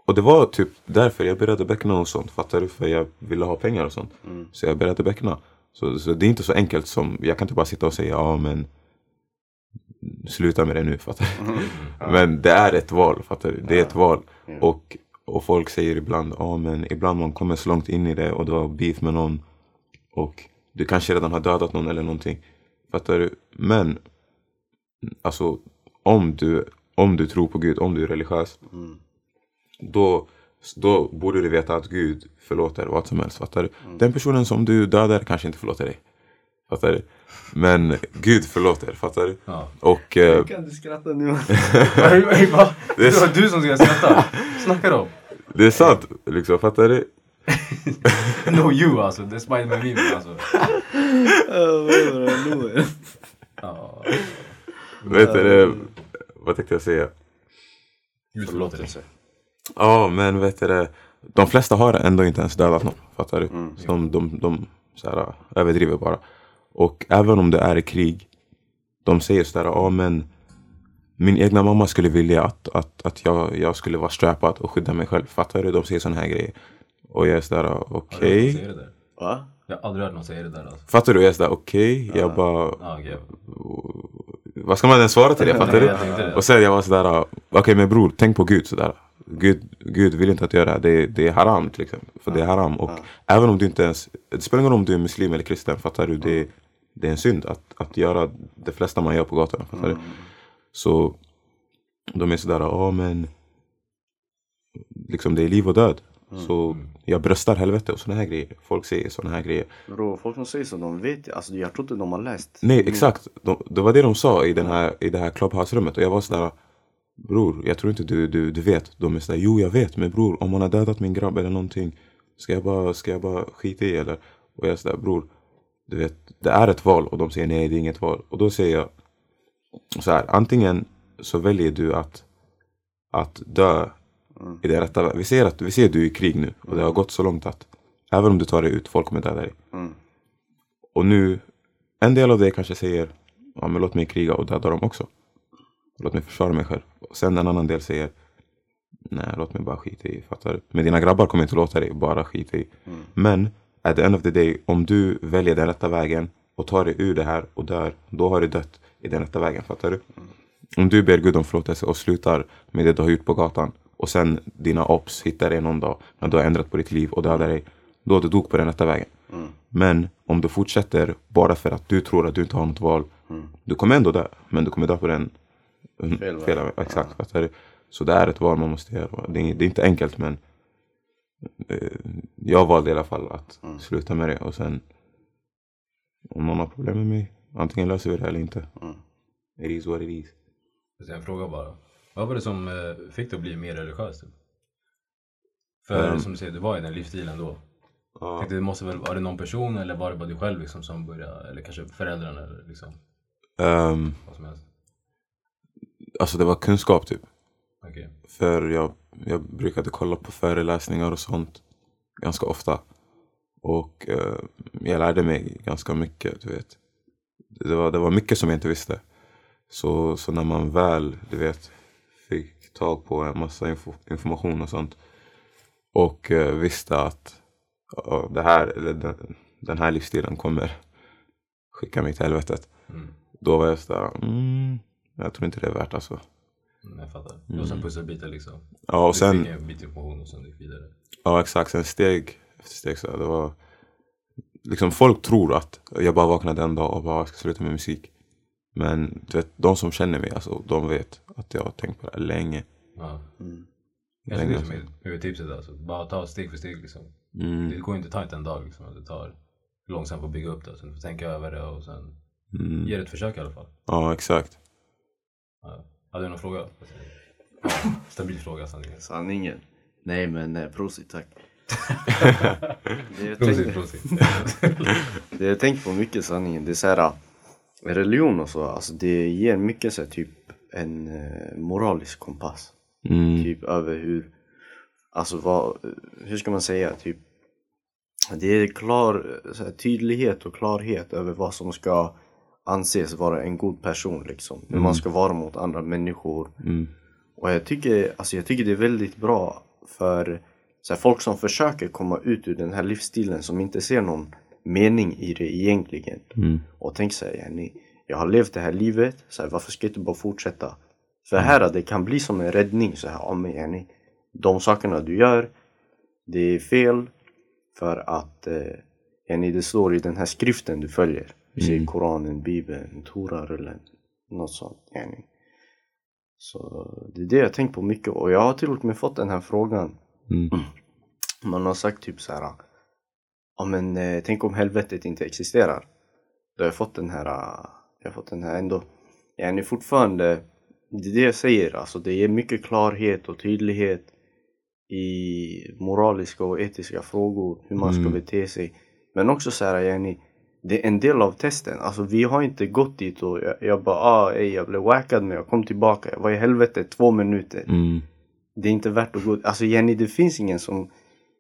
och det var typ därför jag började beckna och sånt, fattar du? För jag ville ha pengar och sånt. Så jag började beckna. Så, så det är inte så enkelt som, jag kan inte bara sitta och säga ja men sluta med det nu, fattar du? Men det är ett val, fattar du? Det är ett val. Ja. Och, och folk säger ibland, ja men ibland man kommer så långt in i det och du har beef med någon och du kanske redan har dödat någon eller någonting. Fattar du? Men alltså om du, om du tror på Gud, om du är religiös Mm. då, då borde du veta att Gud förlåter vad som helst. Fattar du? Mm. Den personen som du dödar kanske inte förlåter dig. Fattar du? Men Gud förlåter, fattar du? Ja. Och eh, Kan du skratta nu? Det var du som ska skratta. Snackar om. det är sant, liksom, fattar du? No you alltså. Det är Spiderman meme alltså. Ja. Vet du, vad tänkte jag säga? Gud förlåter dig. Ja, men vet du det, de flesta har ändå inte ens dödat någon. Fattar du? Mm. Så de, de, de så här, överdriver bara. Och även om det är krig, de säger sådär, ja men min egna mamma skulle vilja att, att, att jag, jag skulle vara strappad och skydda mig själv. Fattar du? De säger sådana här grejer. Och jag är sådär, okej. Va? Jag har aldrig hört någon säga det där alltså. Fattar du? Jag är sådär, okej. Jag bara, Ja, okej. Vad ska man ens svara till det? Fattar du? Och sen jag var sådär, okej men bror, tänk på Gud sådär. Gud, Gud vill inte att göra det här, det, är- det är haram till exempel. För det är haram. Och även om du inte ens, det spelar ingen roll om du är muslim eller kristen, fattar du? Det, det är en synd att, att göra det flesta man gör på gatorna, fattar du? Så de är sådär, ja men liksom det är liv och död. Så jag bröstar helvete och såna här grejer. Folk säger såna här grejer. Bro, folk som säger så, de vet alltså jag tror inte de har läst. Nej exakt, de, det var det de sa i, den här, i det här clubhouse-rummet och jag var sådär Bror, jag tror inte du, du, du vet. De är sådär, jo jag vet men bror om man har dödat min grabb eller någonting Ska jag bara, ska jag bara skita i eller? Och jag är sådär, bror Du vet, det är ett val och de säger nej det är inget val Och då säger jag så här, antingen så väljer du att Att dö i det rätta Vi ser att vi ser att du är i krig nu och det har gått så långt att Även om du tar dig ut, folk kommer döda dig Mm. och nu, en del av dig kanske säger ja, men låt mig kriga och döda dem också. Låt mig försvara mig själv. Och sen en annan del säger nej, låt mig bara skita i. Fattar du? Men dina grabbar kommer inte låta dig bara skita i. Men at the end of the day, om du väljer den rätta vägen och tar dig ur det här och dör, då har du dött i den rätta vägen. Fattar du? Om du ber Gud om förlåtelse och slutar med det du har gjort på gatan och sen dina ops hittar dig någon dag när du har ändrat på ditt liv och dödar dig. Då du dog på den rätta vägen. Men om du fortsätter bara för att du tror att du inte har något val. Du kommer ändå dö. Men du kommer dö på den mm, Fel fel väg. Exakt. du? Så det är ett val man måste göra. Det är, det är inte enkelt men eh, jag valde i alla fall att sluta med det och sen om någon har problem med mig, antingen löser vi det eller inte. It is what it is. Så En fråga bara. Vad var det som eh, fick dig att bli mer religiös? Typ? För Ehm. som du säger, du var i den livsstilen då. Ja. Tänkte, det måste väl, var det någon person eller var det bara du själv liksom, som började? Eller kanske föräldrarna eller liksom, Ehm, vad som helst? alltså det var kunskap typ. Okej. För jag, jag brukade kolla på föreläsningar och sånt ganska ofta. Och eh, jag lärde mig ganska mycket, du vet. Det var, det var mycket som jag inte visste. Så, så när man väl, du vet, tag på en massa info, information och sånt. Och eh, visste att ja, det här, eller den, den här livsstilen kommer skicka mig till helvetet. Mm. Då var jag sådär, mm, jag tror inte det är värt alltså. Mm, Jag fattar. Det var som pusselbitar liksom. Ja, och Du sen, fick en bit information och sen gick vidare. Ja exakt, sen steg efter steg så det var liksom folk tror att jag bara vaknade en dag och bara jag ska sluta med musik. Men du vet, de som känner mig, alltså, de vet att jag har tänkt på det här länge. Ja. Mm. Kanske Länge det som är huvudtipset alltså. Bara ta steg för steg liksom. Mm, Det går inte att ta inte en dag liksom. Det tar långsamt att bygga upp det. Så du får tänka över det och sen mm. ge det ett försök i alla fall. Ja exakt. Ja. Hade du någon fråga? Ja, stabil fråga sanningen. Sanningen. Nej men eh, prosit tack. det, jag Prosit, prosit. det jag tänkt på mycket sanningen, det är såhär religion och så, alltså det ger mycket så här, typ en eh, moralisk kompass. Mm, Typ över hur, alltså vad, hur ska man säga, typ det är klar här, tydlighet och klarhet över vad som ska anses vara en god person liksom. Hur man ska vara mot andra människor. mm, Och jag tycker, alltså jag tycker det är väldigt bra för så här, folk som försöker komma ut ur den här livsstilen som inte ser någon mening i det egentligen. mm, Och tänker såhär, jag har levt det här livet, så här, varför ska jag inte bara fortsätta? För här det kan bli som en räddning. Så här, men, yani, de sakerna du gör, det är fel för att eh, det står i den här skriften du följer. Vi säger Koranen, Bibeln, Toran eller något sånt. Yani. Så det är det jag tänkt på mycket och jag har till och med fått den här frågan. mm, Man har sagt typ så här. Ja men eh, tänk om helvetet inte existerar. Då har jag fått den här, jag har fått den här ändå. Jag är fortfarande, det är det jag säger alltså. Det ger mycket klarhet och tydlighet i moraliska och etiska frågor. Hur man ska Mm. bete sig. Men också så här, yani, det är en del av testen. Alltså vi har inte gått dit och jag, jag bara ah, ey, jag blev wackad men jag kom tillbaka. Jag var i helvete två minuter mm, det är inte värt att gå... Alltså Jenny, det finns ingen som,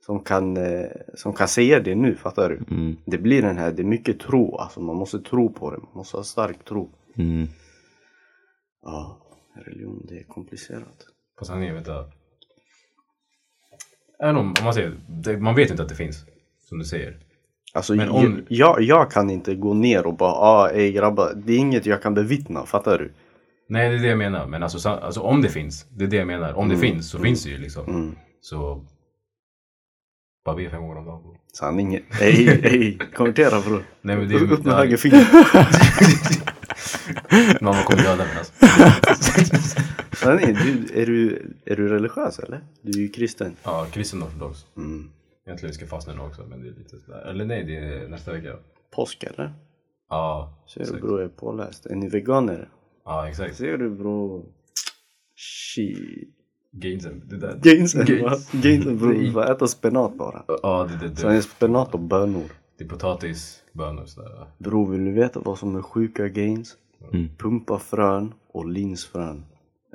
som, kan, eh, som kan säga det nu, fattar du? mm, Det blir den här, det är mycket tro, alltså man måste tro på det, man måste ha stark tro. mm. Ja, religion, det är komplicerat. På sanningen, vänta. Även om, om man säger, det, man vet inte att det finns. Som du säger. Alltså Men om- jag, jag, kan inte gå ner och bara ah, ey grabbar, det är inget jag kan bevittna, fattar du? Nej, det är det jag menar. Men alltså, alltså om det finns, det är det jag menar. Om det finns så finns det ju liksom. Mm. Så... Bara be fem gånger om dagen. Sanningen. Ey, ey, konvertera bror. Nej men det är Upp med höger finger. Mamma kommer döda mig alltså. Sanningen, du, är, du, är du religiös eller? Du är ju kristen. Ja, kristen ortodox. Mm. Egentligen ska fastna nu också men det är lite sådär. Eller nej, det är nästa vecka. Påsk eller? Ja, Ser du bror, jag är påläst. Är ni veganer? Ja, exakt. Ser du bror? Shit. Gainsen, det där. Gainsen? Gains. Gainsen bror, Det du är- får äta spenat bara. Ja, det, det, Sen är det, spenat och bönor. det är potatis, bönor sådär. Bror, vill du veta vad som är sjuka gains? Mm. Pumpafrön och linsfrön.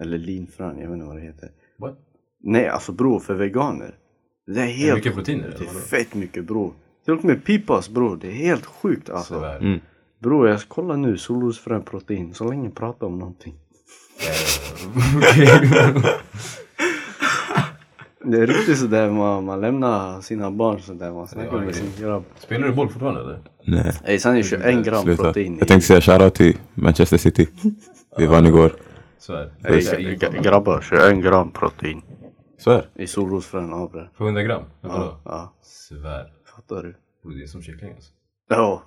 Eller linfrön, jag vet inte vad det heter. What? Nej, alltså bror, för veganer. Det är Är det helt... mycket proteiner Det är fett mycket bror. Till och med pipas bror, det är helt sjukt alltså. Mm. Bror, jag ska kolla nu, solrosfrön protein, så länge jag pratar om någonting. Det är riktigt sådär man, man lämnar sina barn sådär, man snackar med sin grabb. Spelar du boll fortfarande eller? Nej, Ey, sen är 21 gram sluta. protein Jag tänkte säga shoutout till Manchester City. Vi vann igår. Så här. Ey, grabbar, 21 gram protein. Svär. I solrosfrön, ja bre. För 100 gram? Ja, ja, Svär. fattar du? Det är som kyckling alltså. Ja.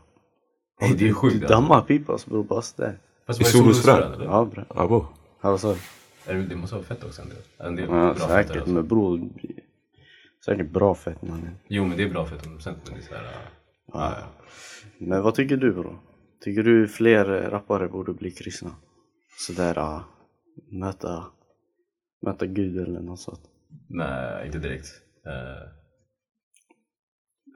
Ey, det är Du sjukt alltså. dammar pipas bror, bara sådär. I solrosfrön? Ja bre. Abo. Ja, vad sa du? Det, måste vara fett också en del. Ja, säkert, alltså. men bror. Säkert bra fett mannen. Jo men det är bra fett 100% men det är såhär... Ja. ja. Men vad tycker du bro? Tycker du fler rappare borde bli kristna? Sådär, uh, möta, möta Gud eller något sånt. Nej, inte direkt. Eh,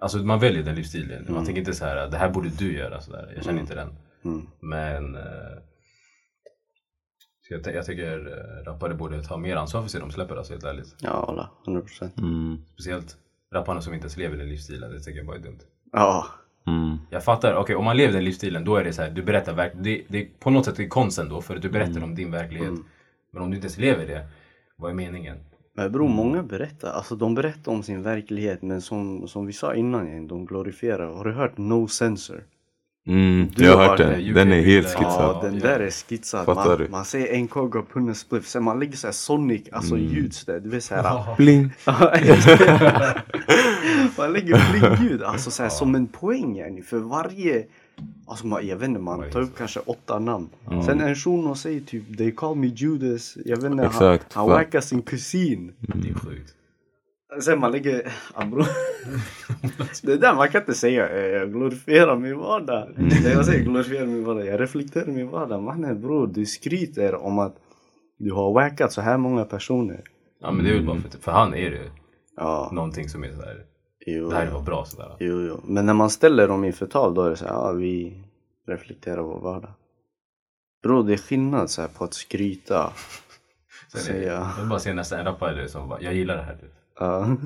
alltså man väljer den livsstilen. Man tänker inte så här, det här borde du göra sådär. Jag känner inte den. Mm. Men eh, så jag, jag tycker eh, rappare borde ta mer ansvar för sig de släpper alltså helt ärligt. Ja, alla. 100 procent. Mm. Speciellt rapparna som inte ens lever den livsstilen. Det tycker jag bara är dumt. Ja. Mm. Jag fattar, okej om man lever den livsstilen då är det så här, du berättar verk- det, det, på något sätt är konsten då för att du berättar om din verklighet. Men om du inte ens lever det, vad är meningen? Men bror, många berättar. Alltså de berättar om sin verklighet men som, som vi sa innan igen, de glorifierar. Har du hört No Censor? Mm. Du Jag har hört det, den. Den är helt skitsad. Ja, den där är skitsad. Fattar Man, du? man säger en kogg av punna spliff, sen man lägger såhär Sonic, alltså ljud sådär. Du vet såhär. Bling. man lägger blingljud, alltså såhär som en poäng yani. För varje, alltså man, jag vet inte, man tar upp kanske åtta namn. Sen en shuno säger typ They call me Judas, jag vet inte, han, han wackar sin kusin. Det är sjukt. Sen man lägger, ah, bro. Det där man kan inte säga, eh, jag glorifierar min vardag. När jag säger glorifierar min vardag, jag reflekterar min vardag. Mannen bror, du skryter om att du har wackat så här många personer. Ja men det är väl bara för, för han är det Ja, någonting som är sådär, jo. det här var bra sådär. Jo, jo. Men när man ställer dem inför tal då är det så här, ja vi reflekterar vår vardag. Bro, det är skillnad så här, på att skryta. Sen är det, jag vill bara se nästan en rappare som bara, jag gillar det här. Typ. Ja.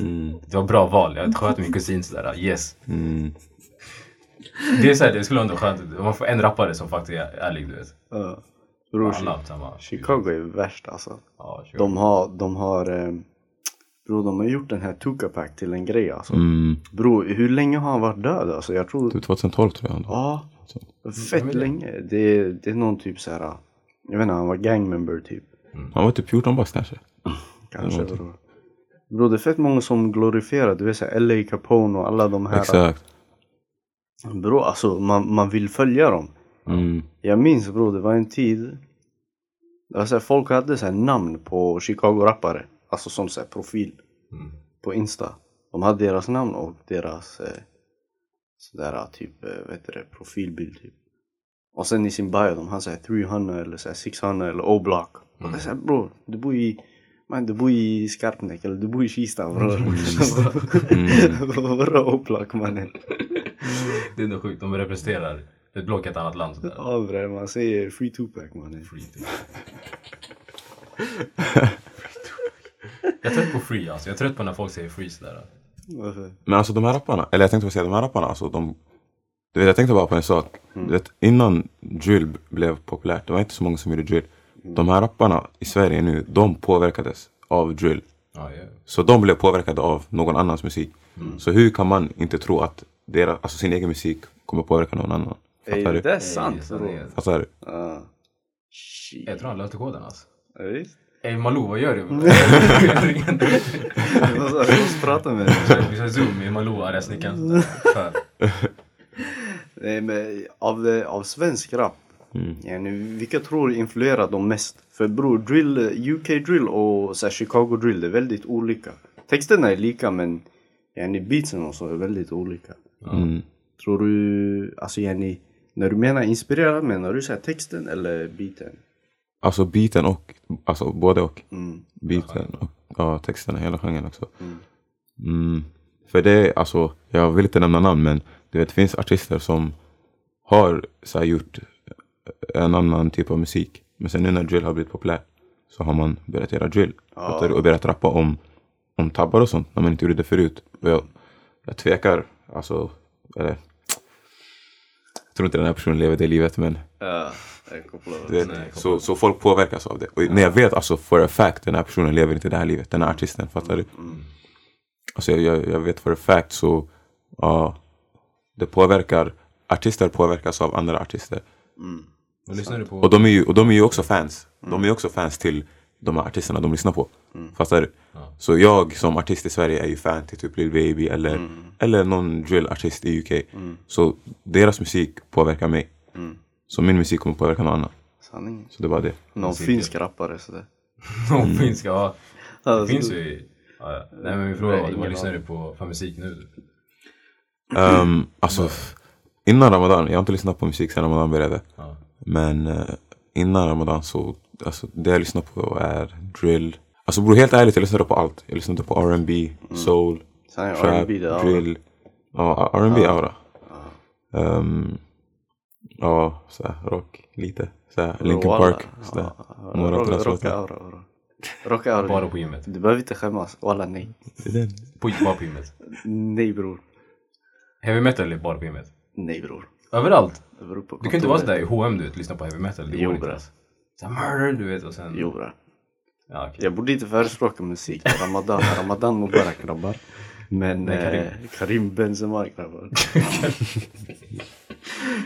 Mm. Det var bra val, jag sköt min kusin sådär, yes. Mm. Det är såhär, det skulle vara skönt man får en rappare som faktiskt är ärlig du vet. Ja. Bror, Alla. Chicago är värst alltså. Ja. De har, de har, eh, bro, de har gjort den här Tucapac till en grej alltså. Mm. Bro, hur länge har han varit död alltså? Jag tror, Typ 2012 tror jag. ändå. ja, fett är det? länge. Det, det är någon typ så här. jag vet inte, han var gangmember typ. Han var typ 14 bast kanske. Kanske bro. Bro, det är fett många som glorifierar, du vet såhär LA Capone och alla de här. Exakt. Bro, alltså man, man vill följa dem. Mm. Jag minns bro, det var en tid. Det var så här, folk hade så namn på Chicago-rappare. Alltså som så profil. Mm. På Insta. De hade deras namn och deras eh, sådär typ, eh, vad heter det, profilbild typ. Och sen i sin bio, de hade såhär 300 eller såhär 600 eller O-block. Och det är såhär bror, du bor i Man, du bor i Skarpnäck eller du bor i Kista bror. Vadå O-block mannen? Det är ändå sjukt, de representerar ett block i ett annat land. Sådär. Ja bre, man säger free Tupac mannen. Free typ. Jag är trött på free alltså. Jag är trött på när folk säger free sådär. Varför? Men alltså de här rapparna, eller jag tänkte bara säga de här rapparna, alltså de... Du vet, jag tänkte bara på en sak. Du vet, innan drill blev populärt, det var inte så många som gjorde drill. De här rapparna i Sverige nu, de påverkades av drill. Ja, ja. Så de blev påverkade av någon annans musik. Så hur kan man inte tro att deras, alltså sin egen musik kommer påverka någon annan. Ey, Fattar det du? är sant Ey, bror. Fattar du? Shit. Jag tror han löste koden alltså. Ja, visst. Ey Malou, vad gör du? Jag måste- jag måste prata med dig. Vi kör zoom med Malou, arga snickaren. Nej, men av, eh, av svensk rap, yani, vilka tror du influerar dem mest? För bror, drill, eh, UK drill och så här, Chicago drill det är väldigt olika. Texterna är lika men yani, beatsen och så är väldigt olika. Mm. Tror du, alltså yani, när du menar inspirerad menar du så här, texten eller beaten? Alltså beaten och, alltså både och. Mm. Beaten och ja, texterna, hela genren också. Mm. För det är alltså, jag vill inte nämna namn men du vet, det finns artister som har så här, gjort en annan typ av musik. Men sen nu när drill har blivit populär så har man börjat göra drill. Du? Och börjat rappa om, om tabbar och sånt när man inte gjorde det förut. Och jag, jag tvekar, alltså, eller jag tror inte den här personen lever det livet men Ja, vet, Nej, så, så folk påverkas av det. Och när jag vet alltså for a fact, den här personen lever inte det här livet. Den här artisten, fattar du? Alltså jag, jag, jag vet for a fact så, ja, det påverkar, artister påverkas av andra artister. Vad lyssnar du på? Och de är ju, och de är ju också fans. De är ju också fans till de här artisterna de lyssnar på. Fattar du? Så jag som artist i Sverige är ju fan till typ Lil Baby eller, eller någon drillartist i UK. Så deras musik påverkar mig. Så min musik kommer påverka någon annan. Sanning. Så det var det. Någon Musik, finsk rappare sådär. Någon finska, ja. Det Alltså, finns ju. Ja, ja. Nej men min fråga var, vad lyssnar du på för musik nu? Um, alltså, innan Ramadan, jag har inte lyssnat på musik sedan Ramadan började. Ja. Men eh, innan Ramadan så, alltså det jag lyssnar på är drill. Alltså bror helt ärligt, jag lyssnade på allt. Jag lyssnade på R&B, soul, Sanning, trap, drill. Ja, R&B aura. Um, ja, såhär rock lite. Såhär Linkin Walla. Park. Sådär. Några av Rock- deras låtar. Rocka aura. Bara på gymmet. Du behöver inte skämmas. Walla nej. På, bara på gymmet. Nej bror. Heavy metal är bara på gymmet. Nej bror. Överallt. Det på Du kan inte vara sådär i H&M du vet, lyssna på heavy metal. Det Jo, går inte. Såhär murder du vet och sen... Jo bror. Ja, okej. Jag borde inte förespråka musik. Ramadan. Ramadan Mubarak grabbar. Men Nej, Karim. Eh, Karim Benzema grabbar.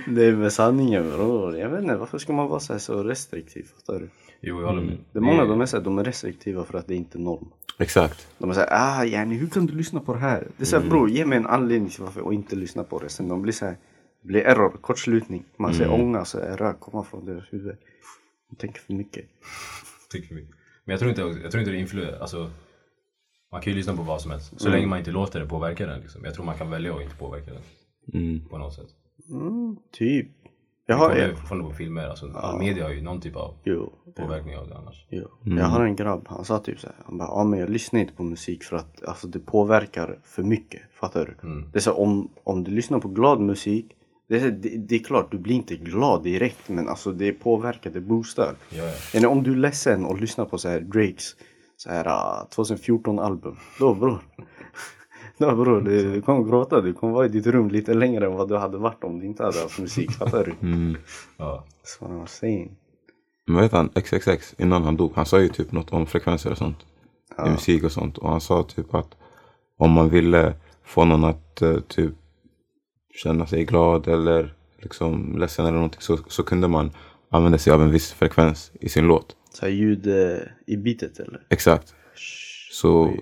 Nej men sanningen bror. Jag vet inte varför ska man vara så, här så restriktiv? Fattar du? Jo, jag håller med. Det är många de är, så här, de är restriktiva för att det inte är norm. Exakt. De är såhär, ah yani, hur kan du lyssna på det här? Det är såhär bror, ge mig en anledning till varför jag inte lyssnar på det. Sen de blir såhär, det blir error, kortslutning. Man ser ånga, så är rök komma från deras huvud. De tänker för mycket. Tycker vi. Men jag tror inte, jag tror inte det influerar, alltså man kan ju lyssna på vad som helst. Så länge man inte låter det påverka den liksom. Jag tror man kan välja att inte påverka den. Mm. På något sätt. Mm, typ. Jag har, jag, fortfarande på filmer, alltså all media har ju någon typ av jo, påverkning av det annars. jo. jag har en grabb, han sa typ såhär, han bara, ja men jag lyssnar inte på musik för att alltså, det påverkar för mycket. Fattar du? Det är så om, om du lyssnar på glad musik, det det, det är klart, du blir inte glad direkt men alltså det påverkar, det boostar. Ja, ja. Om du är ledsen och lyssnar på så här Drakes så här, ah, 2014 album. Då bror. Då bror, du, du kommer gråta. Du kommer vara i ditt rum lite längre än vad du hade varit om du inte hade haft musik. Fattar du? Mm. ja. That's what I'm saying. Men vet han, XXX, innan han dog, han sa ju typ något om frekvenser och sånt. I musik och sånt. Och han sa typ att om man ville få någon att eh, typ känna sig glad eller liksom ledsen eller någonting så, så kunde man använda sig av en viss frekvens i sin låt. Så här ljud eh, i beatet eller? Exakt. Så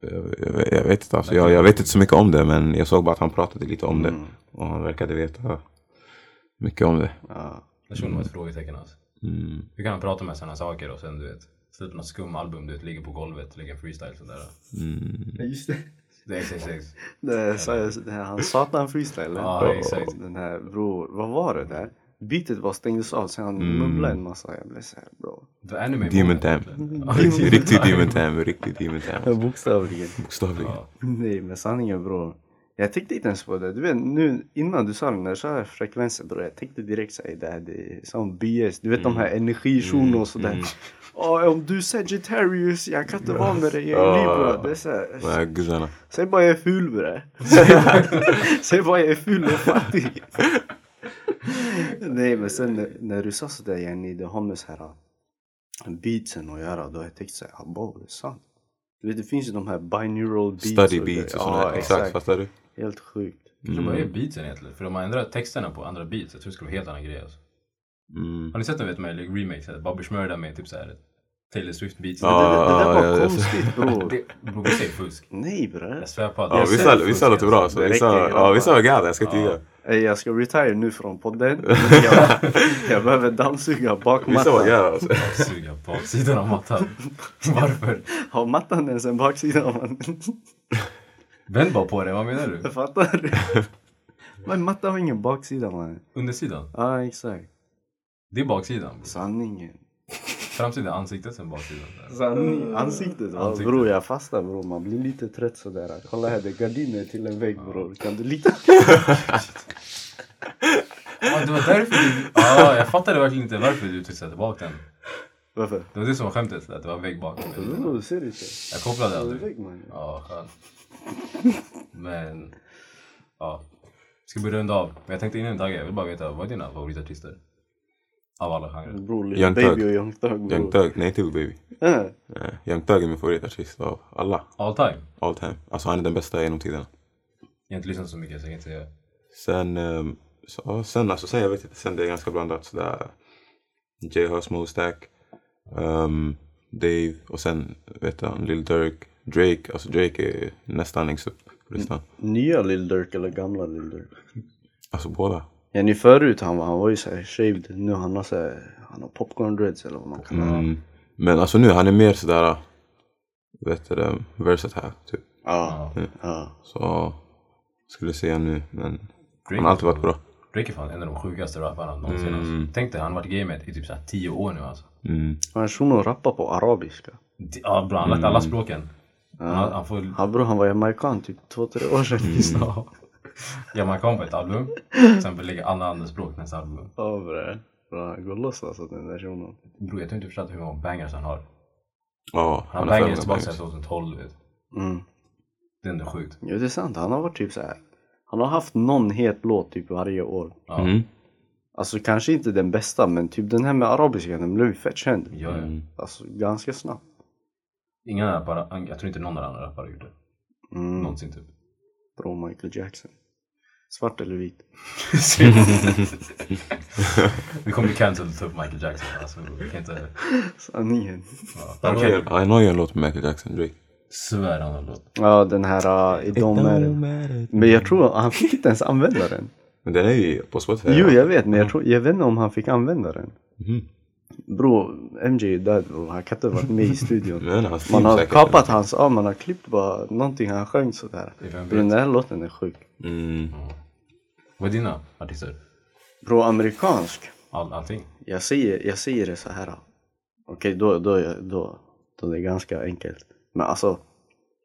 jag, jag, jag vet inte alltså, jag, jag vet inte så mycket om det men jag såg bara att han pratade lite om det. Och han verkade veta mycket om det. Ja. Personen var ett frågetecken alltså. Mm. Hur kan han prata med sådana saker och sen du vet, släppa något skum album, du vet, ligger på golvet, lägger en freestyle sådär. Just det. Det är XXX. det, så, det här, han satan freestyle. Ja, exakt. Den här bror, vad var det där? Beatet bara stängdes av sen han mumlade en massa. Jag blev såhär bro. The anime Demon. Tam. Riktig, Demon Tam. Riktig Demon Tam. Bokstavligen. Bokstavligen. Ja. Nej men sanningen bror. Jag tänkte inte ens på det. Du vet nu innan du sa det när du sa frekvenser bror. Jag tänkte direkt säga det här det är som BS. Du vet de här energishonen och sådär. Åh, om du är Sagittarius, jag kan inte vara med dig, jag är Libra. Det är såhär. Säg bara jag är ful bre. Säg bara jag är ful och fattig. Nej men sen när, när du sa sådär yani, det har med så här beatsen att göra. Då har jag tänkt såhär, wow det är sant. Du vet det finns ju de här binaural beats. Study och beats och det- sådär. Ja Exakt, fattar du? Helt sjukt. Jag tror bara det är beatsen egentligen. För de har ändrat texterna på andra beats. Jag tror det skulle vara helt annan grej alltså. Mm. Har ni sett den vet med remake? såhär, Bobby Shmurda med typ såhär Taylor Swift beats. Ja. det, det, det där var ja, ja. konstigt bror. Det, bror, det är fusk. Nej bre. Jag svär på att Ja, jag vissa, vissa låter bra. Så vissa, ja, vissa var galna, jag ska inte Ja. tiga. Ey, jag ska retire nu från podden. Jag, jag behöver dammsuga Vissa var bakmattan. alltså. Suga baksidan av mattan. Varför? Har mattan ens en baksida? Vänd bara på det, vad menar du? Jag fattar. Men mattan har ingen baksida man. Undersidan? Ja exakt. Det är baksidan. Sanningen. Framsidan ansiktet, sen baksidan. Sanning. Ansiktet va? Ansiktet. Bror jag fastar bror. Man blir lite trött sådär. Kolla här det är gardiner till en vägg bror. Kan du lita? Ja, det var därför du... Ja, jag fattade verkligen inte varför du tog tillbaka den. Varför? Det var det som var skämtet, att det var vägg bak. Bror ser du inte? Jag kopplade Det aldrig. vägg. Ja, skönt. Men, ja. Ska börja runda av. Men jag tänkte innan Dagge, jag vill bara veta, vad är dina favoritartister? Av alla genrer. Bror Lil Young Baby Thug. och Young Thug bror. Young Thug, nej inte Lil Baby. Äh, Nej, Young Thug är min favoritartist av alla. All time? All time. Alltså han är den bästa genom tiderna. Jag har inte lyssnat så mycket så jag kan inte säga. Sen, ehm, så, ja, sen alltså, sen jag vet inte, sen det är ganska blandat sådär. J Hus, Mo Stack, ehm, Dave och sen vet du, Lil Durk, Drake. Alltså Drake är nästan längst upp på listan. nya Lil Durk eller gamla Lil Durk? Alltså båda. Ja ni förut han var, han var ju såhär shaved. Nu han har såhär, han har popcorn dreads eller vad man kallar det. Mm. Men alltså nu han är mer sådär, vet du det, versatile typ. Ja. Ja. ja. Så skulle säga nu, men Drake han har alltid varit bra. Drake är fan en av de sjukaste rapparna någonsin. Mm. Alltså. Tänk dig, han har varit i gamet i typ så här tio år nu alltså. Mm. Han shunon rappar på arabiska. Ja har lagt alla språken. Han, han får Han bror han var jamaican typ två, tre år sedan. ja. jamaican på ett album. Sen lägga alla andra språk nästa album. Ja bre. Bra, han går loss alltså den där shunon. Bror jag tror inte du förstår hur många bangers han har. Ja, Han har har för bangers tillbaka sedan 2012 vet. Mm. Det är ändå sjukt. Jo det är sant, han har varit typ så här. Han har haft någon het låt typ varje år. Ja. Mm. Alltså kanske inte den bästa men typ den här med arabiska den blev ju fett känd. Ja, ja. Mm. Alltså ganska snabbt. Ingen annan rappare, jag tror inte någon annan rappare har gjort det. Mm. Någonsin typ. Bro Michael Jackson. Svart eller vit? Vi kommer bli cancelled för Michael Jackson. Alltså, vi kan inte... Sanningen. Ja. Han har ju en låt med Michael Jackson, Drake. svär han har låt. Ja den här uh, Idomer. Men jag tror han fick inte ens använda den. Men den är ju på Spotify. Jo jag vet men jag, tror, jag vet inte om han fick använda den. Mhm. Bro, MJ är död bro. Han kan inte ha varit med i studion. Men hans Man har säkert. kapat hans, ja man har klippt bara någonting han sjöng sådär. Bro, den här låten är sjuk. Mm. Vad är dina artister? Bro, amerikansk. All, allting? Jag säger, jag säger det så här. Okej, då, då, då, då det är ganska enkelt. Men alltså,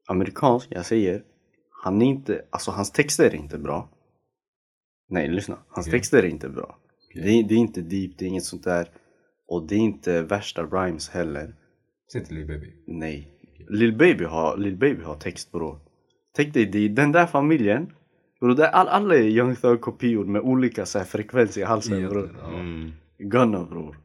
amerikansk, jag säger, han är inte, alltså hans texter är inte bra. Nej, lyssna. Hans Okej. texter är inte bra. Det, är, det är inte deep, det är inget sånt där. Och det är inte värsta rhymes heller. Säg till Lil Baby. Nej. Lil Baby har, Lil Baby har text bror. Tänk dig, det den där familjen. Bro, där all, alla är Young Thug kopior med olika så här, frekvens i halsen bror. Mm. Gunna bror.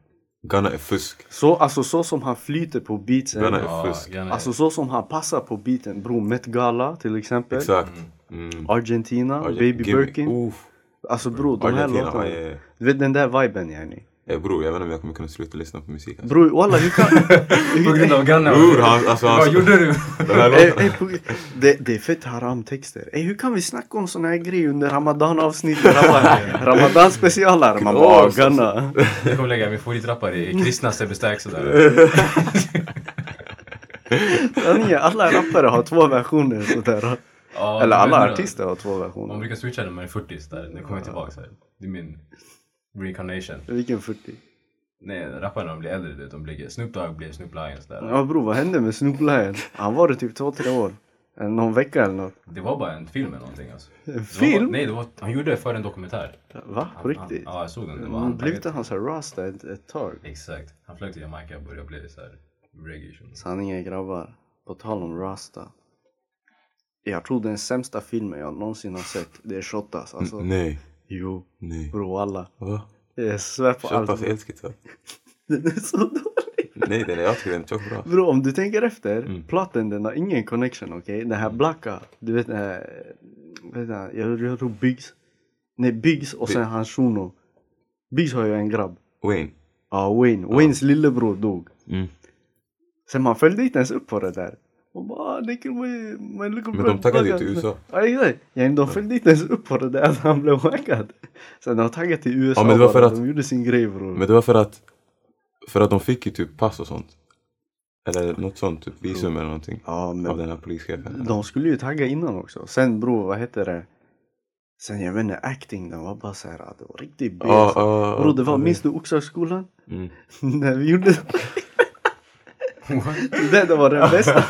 Gunna är fusk. Så, alltså så som han flyter på beatsen. Gunna är fusk. Alltså så som han passar på beaten. Bror, Met Gala till exempel. Exakt. Mm. Argentina, Arge- Baby Birkin. Uff. Alltså bror, de här låtarna. Du vet den där viben yani. Eh, bror, jag vet inte om jag kommer kunna sluta lyssna på musik. Alltså. Bror walla hur kan... På grund av Gunna? Bror, han, alltså, han, Vad gjorde du? Det, det är fett haram texter. Ey, hur kan vi snacka om såna här grejer under ramadan avsnittet? ramadan specialer. Man bara Åh, så- gunna. Jag kommer lägga min favoritrappare i kristna Sebbe Stax sådär. Sanningen, alla rappare har två versioner sådär. Ja, Eller alla artister har två Man versioner. brukar switcha när man är 40 där, nu kommer jag tillbaka så här. Det är min reincarnation. Vilken 40? Nej, rapparna blir äldre, du de blir Snoop Dogg blir Snoop Lions där. Ja bror, vad hände med Snoop Lion? Han var det typ två, tre år. Eller någon vecka eller något. Det var bara en film eller någonting alltså. En Det var film? Bara, nej, det var, han gjorde det för en dokumentär. Va? På Han, riktigt? ja, jag såg den. Det var Mm, han, Blev inte han såhär rasta ett, ett tag? Exakt. Han flög till Jamaica och började bli såhär reggae. Sanningen grabbar, på tal om rasta. Jag tror den sämsta filmen jag någonsin har sett, det är Shottaz. Alltså, Nej, jo, nej. bro alla. Va? Jag svär på allt. Är älskigt så. Den är så dålig. Nej, den är, jag tycker den är tjock bra. Bro, om du tänker efter, Mm. plotten den har ingen connection, okej? Den här blacka, du vet den här vet jag, jag, jag tror Biggs. Nej Biggs och sen hans shuno. Biggs har ju en grabb. Wayne. Ja Wayne. Waynes lillebror dog. Mm. Sen man följde inte ens upp på det där. Bara, det kan man, man little Men de taggade ju till USA. Ja exakt. Ja, de följde inte ens upp på det där att han blev wackad. Sen de taggade till USA Ja, men det var för att- De gjorde sin grej bror. Men det var för att, för att de fick ju typ pass och sånt. Eller något sånt, typ visum eller någonting. Ja Av men den här polischefen. de skulle ju tagga innan också. Sen bror, vad heter det? Sen jag vet inte, acting den var bara såhär, det var riktigt B. Så. ja, Bror det var, minns du Oxhagsskolan? Mm. När vi gjorde det, det var den bästa.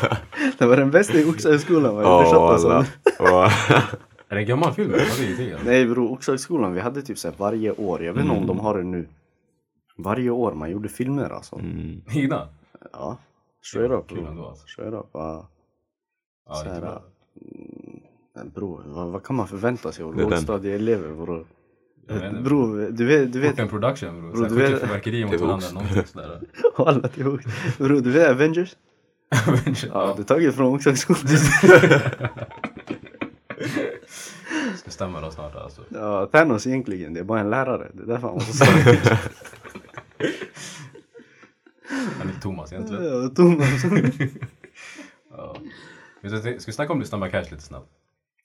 Det var den bästa i alltså. alla. Ja. Är det en gammal film? Alltså. Nej bror, Oxhagsskolan vi hade typ såhär varje år. Jag vet inte om de har det nu. Varje år man gjorde filmer alltså. Mm. Egna? Ja. Straight up bror. Straight up. Ja. Ja, Så riktigt här, bra. Men bror, vad, vad kan man förvänta sig av lågstadieelever bror? Inte. Bror, du vet, du vet, Orten Production. Bro, Såhär du vet- 70 fyrverkerier mot varandra. Någonting sådär. alla tillbaka. Bror, du vet Avengers? Ja, Ja. du är taget från Oxhagsskolan. Ska stämma då snart alltså. Ja, Thanos egentligen, det är bara en lärare. Det är därför han var så stark. Han är Thomas egentligen. Ja, Thomas. Ja. Ska vi snacka om det Snabba Cash lite snabbt?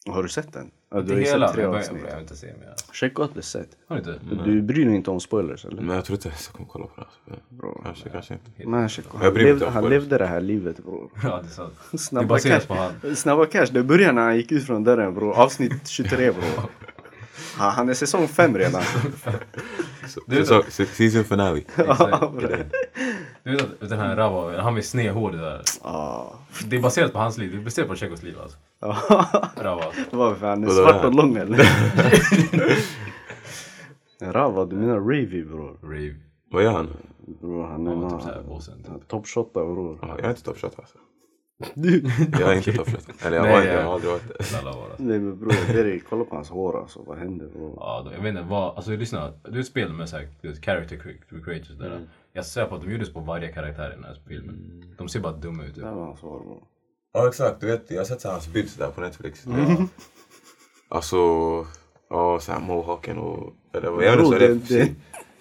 Har du sett den? Ja, du Inte har ju hela, sett tre jag avsnitt. behöver inte se mer. Checka ut det sett. Har du inte? Du bryr dig inte om spoilers eller? Men jag tror inte jag ska komma kolla på det. Bro. Kanske, kanske inte. Men checka. Jag Han, bryr mig inte levde, om han spoilers. levde det här livet bror. Ja, det är sant. Det Snabba baseras cash. på han. Snabba cash, det började när han gick ut från dörren bror. Avsnitt 23 bror. Han, han är säsong 5 redan. Så, season finale. Ja, bror. Du vet att den här Rava, han med sned hår det där. Ja. Det är baserat på hans liv. Det är baserat på Tjechos liv alltså. Ja. Rava. Varför? Han är svart och lång eller? Rava, du menar Ravy bror? Rave. Vad gör han? Bror han är Ja, någon... typ såhär bossen. Typ. Toppshotta bror. Ja, jag är inte toppshot alltså. Du! Jag är inte toppshot. Eller jag, Nej, var, inte, jag- har aldrig varit det. Alltså. Nej men bror, Derek, kolla på hans hår alltså. Vad händer bror? Ja, då, jag vet inte vad, alltså lyssna. Du vet spel med såhär, character cre- creators där. Mm. Jag ser på att de gjordes på varje karaktär i den här filmen. De ser bara dumma ut. Typ. Det var hans hår bror. Ja exakt, du vet jag har sett så här hans bild där på Netflix. Mm. Alltså, ja såhär mohawken och... Eller vad jag vet inte vad det är för frisyr.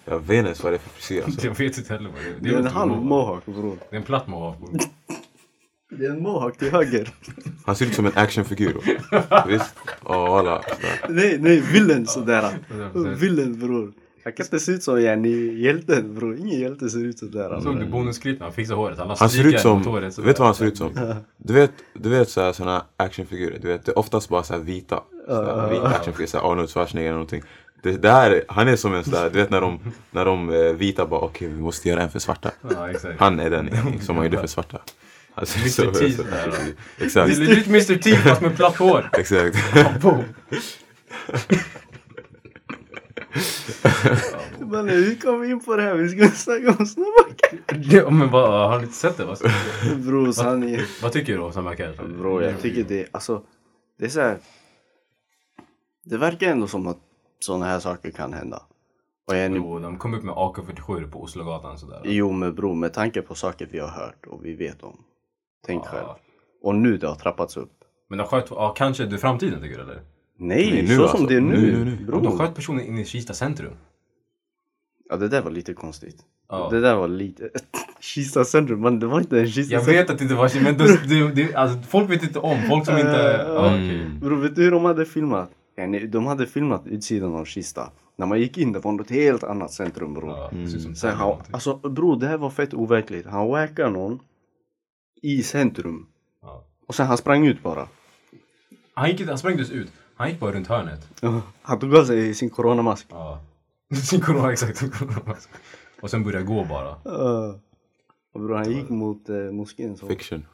Jag vet inte vad det är för frisyr alltså. Jag vet inte heller vad det är. Det är en halv typ mohawk bror. Det är en platt mohawk. bror. Det är en mohawk till höger. Han ser ut som en actionfigur. Visst? Ja alla nej, nej, villain sådär. Villain bror. Han kan inte se ut som yani, hjälten bror. Ingen hjälte ser ut sådär. Såg du bonusklippet han fixade håret? Han, Han ser ut som, håret, så vet du vad han ser där. ut som? Du vet, du vet såhär, såna actionfigurer, du vet det är oftast bara såhär vita. Såhär, vita actionfigurer, såhär Arnold Schwarzenegger eller någonting. Det där, han är som en sådär, du vet när de, när de eh, vita bara okej vi måste göra en för svarta. Ja, exakt. Han är den som man gjorde för svarta. Alltså, Mr. så- T så-. Det är Exakt, legit Mr T fast med platt hår. exakt. Men hur kom vi in på det här? Vi ska snacka om snabba Ja, men vad, har ni inte sett det? Vad, Bror sanningen. vad tycker du om Snabba Cash? Bro, jag tycker det, alltså, det är så här. Det verkar ändå som att sådana här saker kan hända. Och jag, Jo, de kom upp med AK47 på Oslogatan sådär. jo men bro, med tanke på saker vi har hört och vi vet om. Tänk Ja. själv. Och nu det har trappats upp. Men de sköt, ja kanske det är framtiden tycker du eller? Nej, Nej, nu så alltså. som det är nu. Nu, nu, nu. De sköt personen inne i Kista centrum. Ja det där var lite konstigt. Ja. Det där var lite... Kista centrum, man det var inte en Kista Jag vet att det inte var men det, det, det, alltså, folk vet inte om. Folk som inte... Ja, okej. Mm. Bro, vet du hur de hade filmat? De hade filmat utsidan av Kista. När man gick in, det var något helt annat centrum bror. Ja, som Sen han, någonting. alltså bror det här var fett overkligt. Han wackade någon i centrum. Ja. Och sen han sprang ut bara. Han, gick, han sprang ut. Han gick bara runt hörnet. Han tog av sig sin coronamask. Ja. Sin corona, exakt. sin coronamask. Och sen började gå bara. Uh. Och bror han gick mot uh, moskén så. Fiction.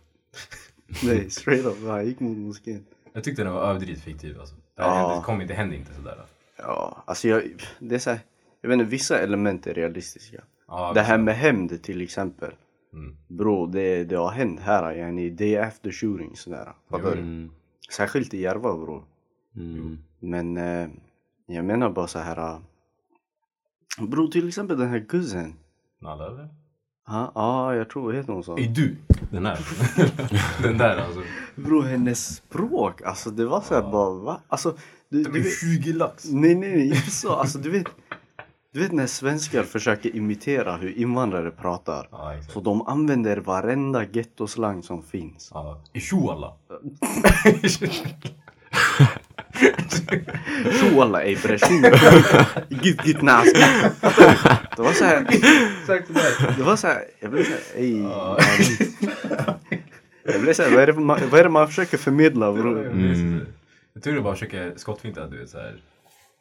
Nej straight up, han gick mot moskén. Jag tyckte den var överdrivet fiktiv alltså. Det, här Ja. hände, kom inte, det hände inte sådär. Ja, alltså jag, det är så här, jag vet inte, vissa element är realistiska. Ja, det här med hämnd till exempel. Mm. Bro, det, det har hänt här yani day after shooting sådär. Fattar du? Mm. Särskilt i Järva bror. Mm. Men eh, jag menar bara så här. Uh, bro, till exempel den här guzzen. Eller? Ja, ja, jag tror, heter hon så? Är du den här? den där alltså. Bro, hennes språk, alltså det var såhär bara va? Alltså, du, du vet, 20 lax. nej, nej, nej, inte så. Alltså du vet, du vet när svenskar försöker imitera hur invandrare pratar. Ja, exakt. Så de använder varenda gettoslang som finns. Ja. Ishu alla ey bre, Git git nas. Det var såhär, Exakt sådär. det var såhär, jag blev såhär ey. Jag blev såhär, vad är det man, vad är det man försöker förmedla bro? Mm. Jag tror du bara försöker skottfinta du vet såhär.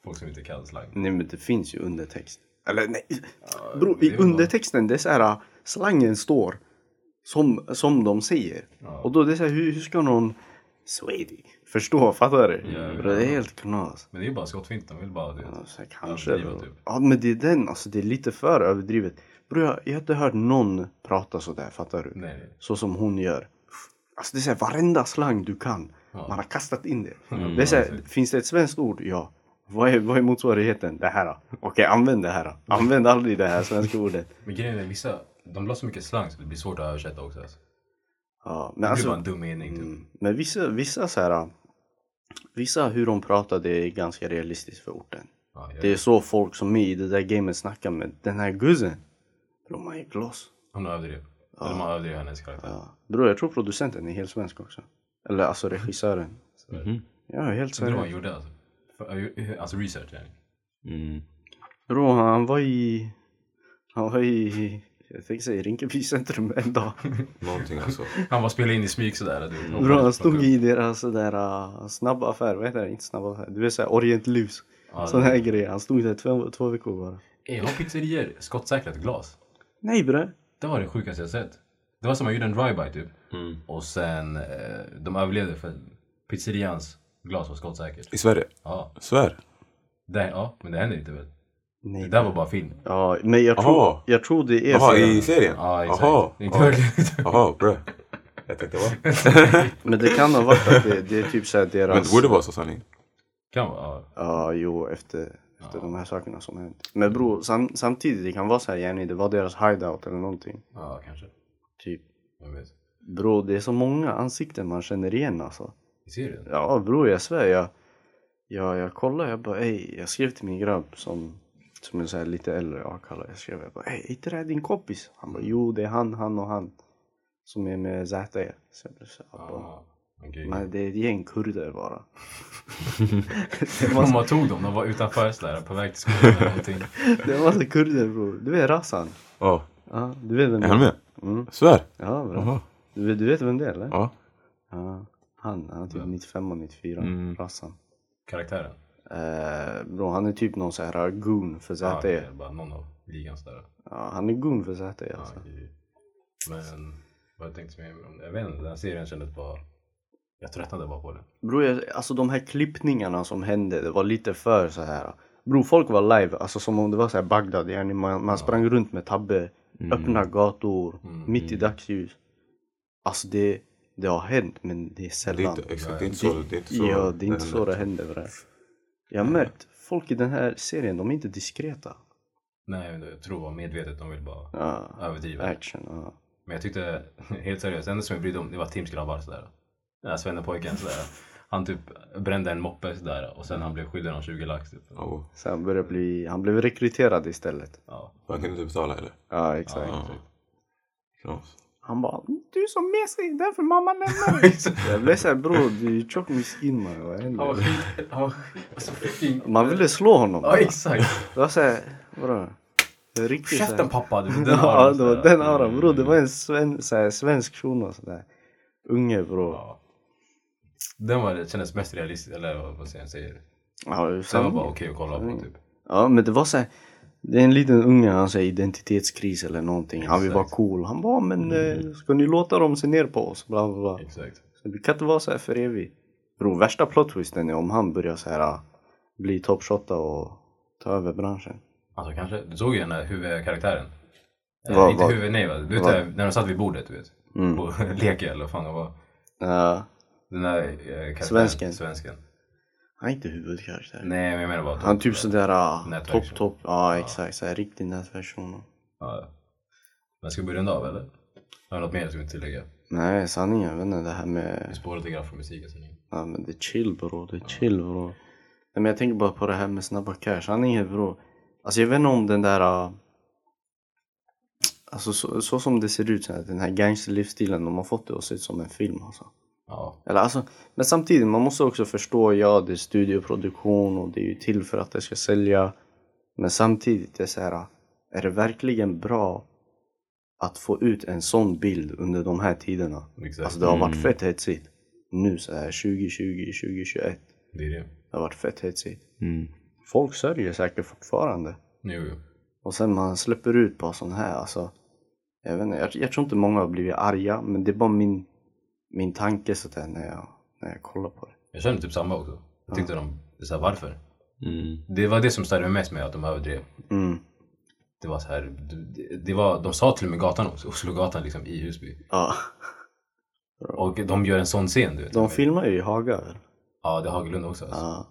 Folk som inte kan slang. Nej men det finns ju undertext. Eller nej. Bro, det i undertexten det är såhär, slangen står som, som de säger. Ja. Och då det är såhär, hur, hur ska någon Swedy förstå? Fattar du? Ja, det är helt knas. Men det är ju bara skottfint. De vill bara du vet. Ja, så här, kanske. Typ. Ja men det är den, alltså det är lite för överdrivet. Bro, jag, jag har inte hört någon prata sådär, fattar du? Nej. Så som hon gör. Alltså det är såhär, varenda slang du kan. Ja. Man har kastat in det. Mm, det är såhär, finns det ett svenskt ord? Ja. Vad är, vad är motsvarigheten? Det här då? Okej, använd det här då. Använd aldrig det här svenska ordet. Men grejen är vissa, de la så mycket slang så det blir svårt att översätta också. Alltså. Ja, Det men blir bara alltså. en dum mening typ. Mm, men vissa, vissa så här. Vissa hur de pratar det är ganska realistiskt för orten. Ja, jag, Det är så folk som är i det där gamet snackar med den här guzzen. Bro, man är gloss. Hon överdrev. Eller man överdrev hennes karaktär. Ja. Bro, jag tror producenten är helt svensk också. Eller alltså regissören. Så, Ja, helt Jag tror han seriöst. gjorde alltså. För, alltså research. Mm. Bro, han var i... Han var i... Jag tänkte säga Rinkeby centrum en dag. Någonting alltså. Han var spelade in i smyg sådär. Du, Bro, han stod i deras sådär uh, snabba affär. Vad heter det? Inte snabba affär. Du vet såhär Orient Lus. Ja, Sån här grej. Han stod där två, två veckor bara. Ey, har pizzerior skottsäkrat glas? Nej bre. Det var det sjukaste jag sett. Det var som man gjorde en drive-by typ. Mm. Och sen, eh, de överlevde för pizzerians glas var skottsäkert. I Sverige? Ja, Svär? det, ja, men det händer inte väl? Nej. Det där var bara film. Ja, men jag Aha. tror, jag tror det är Jaha, så. i serien? Ja, exakt. Jaha. Ja. Jaha, bra. Jag tänkte va? Men det kan ha varit att det, det är typ såhär Men deras... det borde vara så sanning. Kan vara, ja. Ja, jo, efter, efter de här sakerna som hänt. Men bro, sam, samtidigt det kan vara såhär Jenny, det var deras hideout eller någonting. Ja, kanske. Typ. Jag vet. Bro, det är så många ansikten man känner igen alltså. I serien? Ja bro, jag svär. Jag, jag, jag kollade, jag bara ey, jag skrev till min grabb som, som är så här lite äldre, ja kallar jag skrev, jag bara ey, är inte det här din kompis? Han bara jo, det är han, han och han. Som är med ZE. Så jag blev så här, bara, Ja. Okej. men det är ett gäng kurder bara. det, bara tog dem, de var utanför sådär på väg till skolan eller någonting. det var så kurder bror. Du vet Rassan? Ja. Ja, du vet vem Är han med? Mm. Svär? Ja bra. Du, vet- du vet vem det är eller? Ja. Ja. Han, han är typ 95 och 94. Mm. Rassan. Karaktären. Eh, bro, han är typ någon så här goon för ZE. Ja, Ja, det är bara någon av ligan sådär. han är goon för ZE Ja, alltså. okej. Men vad jag tänkte mer om det? Jag vet inte, den här serien kändes bara... Jag tröttnade bara på den. Bro, jag, alltså de här klippningarna som hände, det var lite för så här. Bro, folk var live, alltså som om det var så här Bagdad. Yani man, man sprang runt med tabbe, öppna gator, mitt i dagsljus. Alltså det, det har hänt, men det är Det är sällan. inte, exakt, det är inte så. Det är inte så. ja, det är inte så det händer. Bre. Jag har märkt, folk i den här serien, de är inte diskreta. Nej, jag tror det var medvetet, de vill bara Ja, överdriva. action, ja. Men jag tyckte, helt seriöst, det enda som jag brydde om det var Tims grabbar sådär. Den här svennepojken sådär. Han typ brände en moppe sådär och sen han blev skyddad av 20 lax typ. Ja. Så han började bli, han blev rekryterad istället. Ja. Han kunde inte betala eller? Ja, exakt. Ja, Knas. Han bara, du är så mesig, därför mamma lämnar dig. Jag blev såhär bror, du är tjock miskin man, vad Han var händer? han var alltså. Man ville slå honom Ja exakt! Det var såhär, är riktigt Käften pappa! Du, den Ja, det var den auran bror. Det var en sven, såhär, svensk shuno sådär. Unge bror. Ja. Den var, det kändes mest realistisk, eller vad vad säger säger. Ja, Den var bara okej att kolla på typ. ja men det var såhär. Det är en liten unge, han säger identitetskris eller någonting. Han vill vara cool. Han bara, men eh, ska ni låta dem se ner på oss? Bla bla bla. Exakt. Så vi kan inte vara så här för evigt. Bro, värsta plot twisten är om han börjar så här ah, bli toppshotta och ta över branschen. Alltså kanske, du såg ju den där huvudkaraktären? Eh, Vad- inte vad- huvud, nej va? Du vet där, när de satt vid bordet du vet. Mm. På leke eller vad fan det var. Ja, Den där eh, karaktären. Svensken. Svensken. Han är inte huvudkaraktär. Nej men jag menar bara. Han typ sådär ah, topp topp. Ja exakt, så här riktig nätverksshuno. Ja. Men ska vi börja runda av eller? Har du något mer som du vill tillägga? Nej, sanningen, jag vet inte, det här med... Vi spårar lite grann från musiken sen. Ja men det är chill bro, det är chill bro. Nej, men jag tänker bara på det här med snabba cash, sanningen bro. Alltså jag vet inte om den där... äh, Alltså så, så som det ser ut, så här, den här gangsterlivsstilen, de har fått det att se ut som en film alltså. Ja. Eller alltså, men samtidigt, man måste också förstå, ja det är studioproduktion och det är ju till för att det ska sälja. Men samtidigt, det är så här, är det verkligen bra att få ut en sån bild under de här tiderna? Exakt. Alltså det har varit fett hetsigt. Nu så här 2020, 2021. Det är det. Det har varit fett hetsigt. Mm. Folk sörjer säkert fortfarande. Jo, jo. Och sen man släpper ut bara sån här, alltså. Jag, vet inte, jag, jag tror inte många har blivit arga, men det är bara min, min tanke så där när jag, när jag kollar på det. Jag känner typ samma också. Jag tyckte de, det är så här, varför? Mm. Det var det som störde mig mest med att de överdrev. Mm. Det var så här, det, det var, de sa till och med gatan också, Oslogatan liksom i Husby. Ja. Och de gör en sån scen du vet. De filmar ju i Haga väl? Ja, det är Hagelund också alltså. Ja.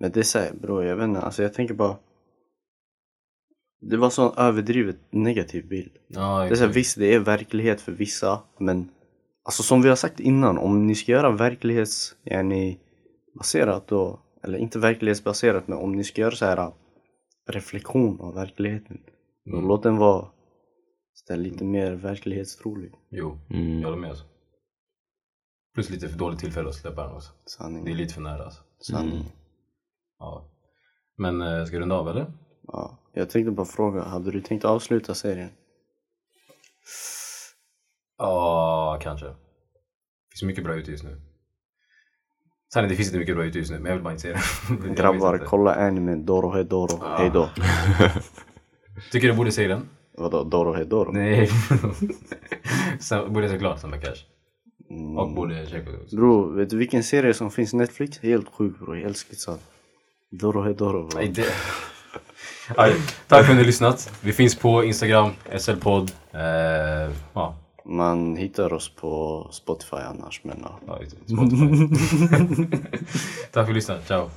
Men det är såhär bror, jag vet inte, alltså jag tänker bara Det var sån överdrivet negativ bild. Ja, Det är så här, visst, det är verklighet för vissa, men alltså som vi har sagt innan, om ni ska göra verklighets, yani, baserat då, eller inte verklighetsbaserat, men om ni ska göra så här reflektion av verkligheten, då Mm. låt den vara så där, lite mer verklighetstrolig. Jo, Mm. jag håller med alltså. Plus lite för dåligt tillfälle att släppa den också. Sanning. Det är lite för nära alltså. Sanning. Ja. Men eh, ska vi runda av eller? Ja. Jag tänkte bara fråga, hade du tänkt avsluta serien? Ja, kanske. Det finns mycket bra ute just nu. Sen det finns inte mycket bra ute just nu, men jag vill bara inte se det. Jag Grabbar, kolla animen Doro Hedoro. Hejdå. Tycker du borde se den? Vadå, Doro Hedoro? Nej. Sen borde jag se klart Samba Cash. Mm. Och borde checka också. Bro, vet du vilken serie som finns Netflix? Helt sjuk bro, helt skitsad. Doro Hedoro bro. Nej, det... Aj, tack för att ni har lyssnat. Vi finns på Instagram, SL-podd. Eh, ja, man hittar oss på Spotify annars men ja. ja, Spotify. tack för att ni lyssnade. Ciao.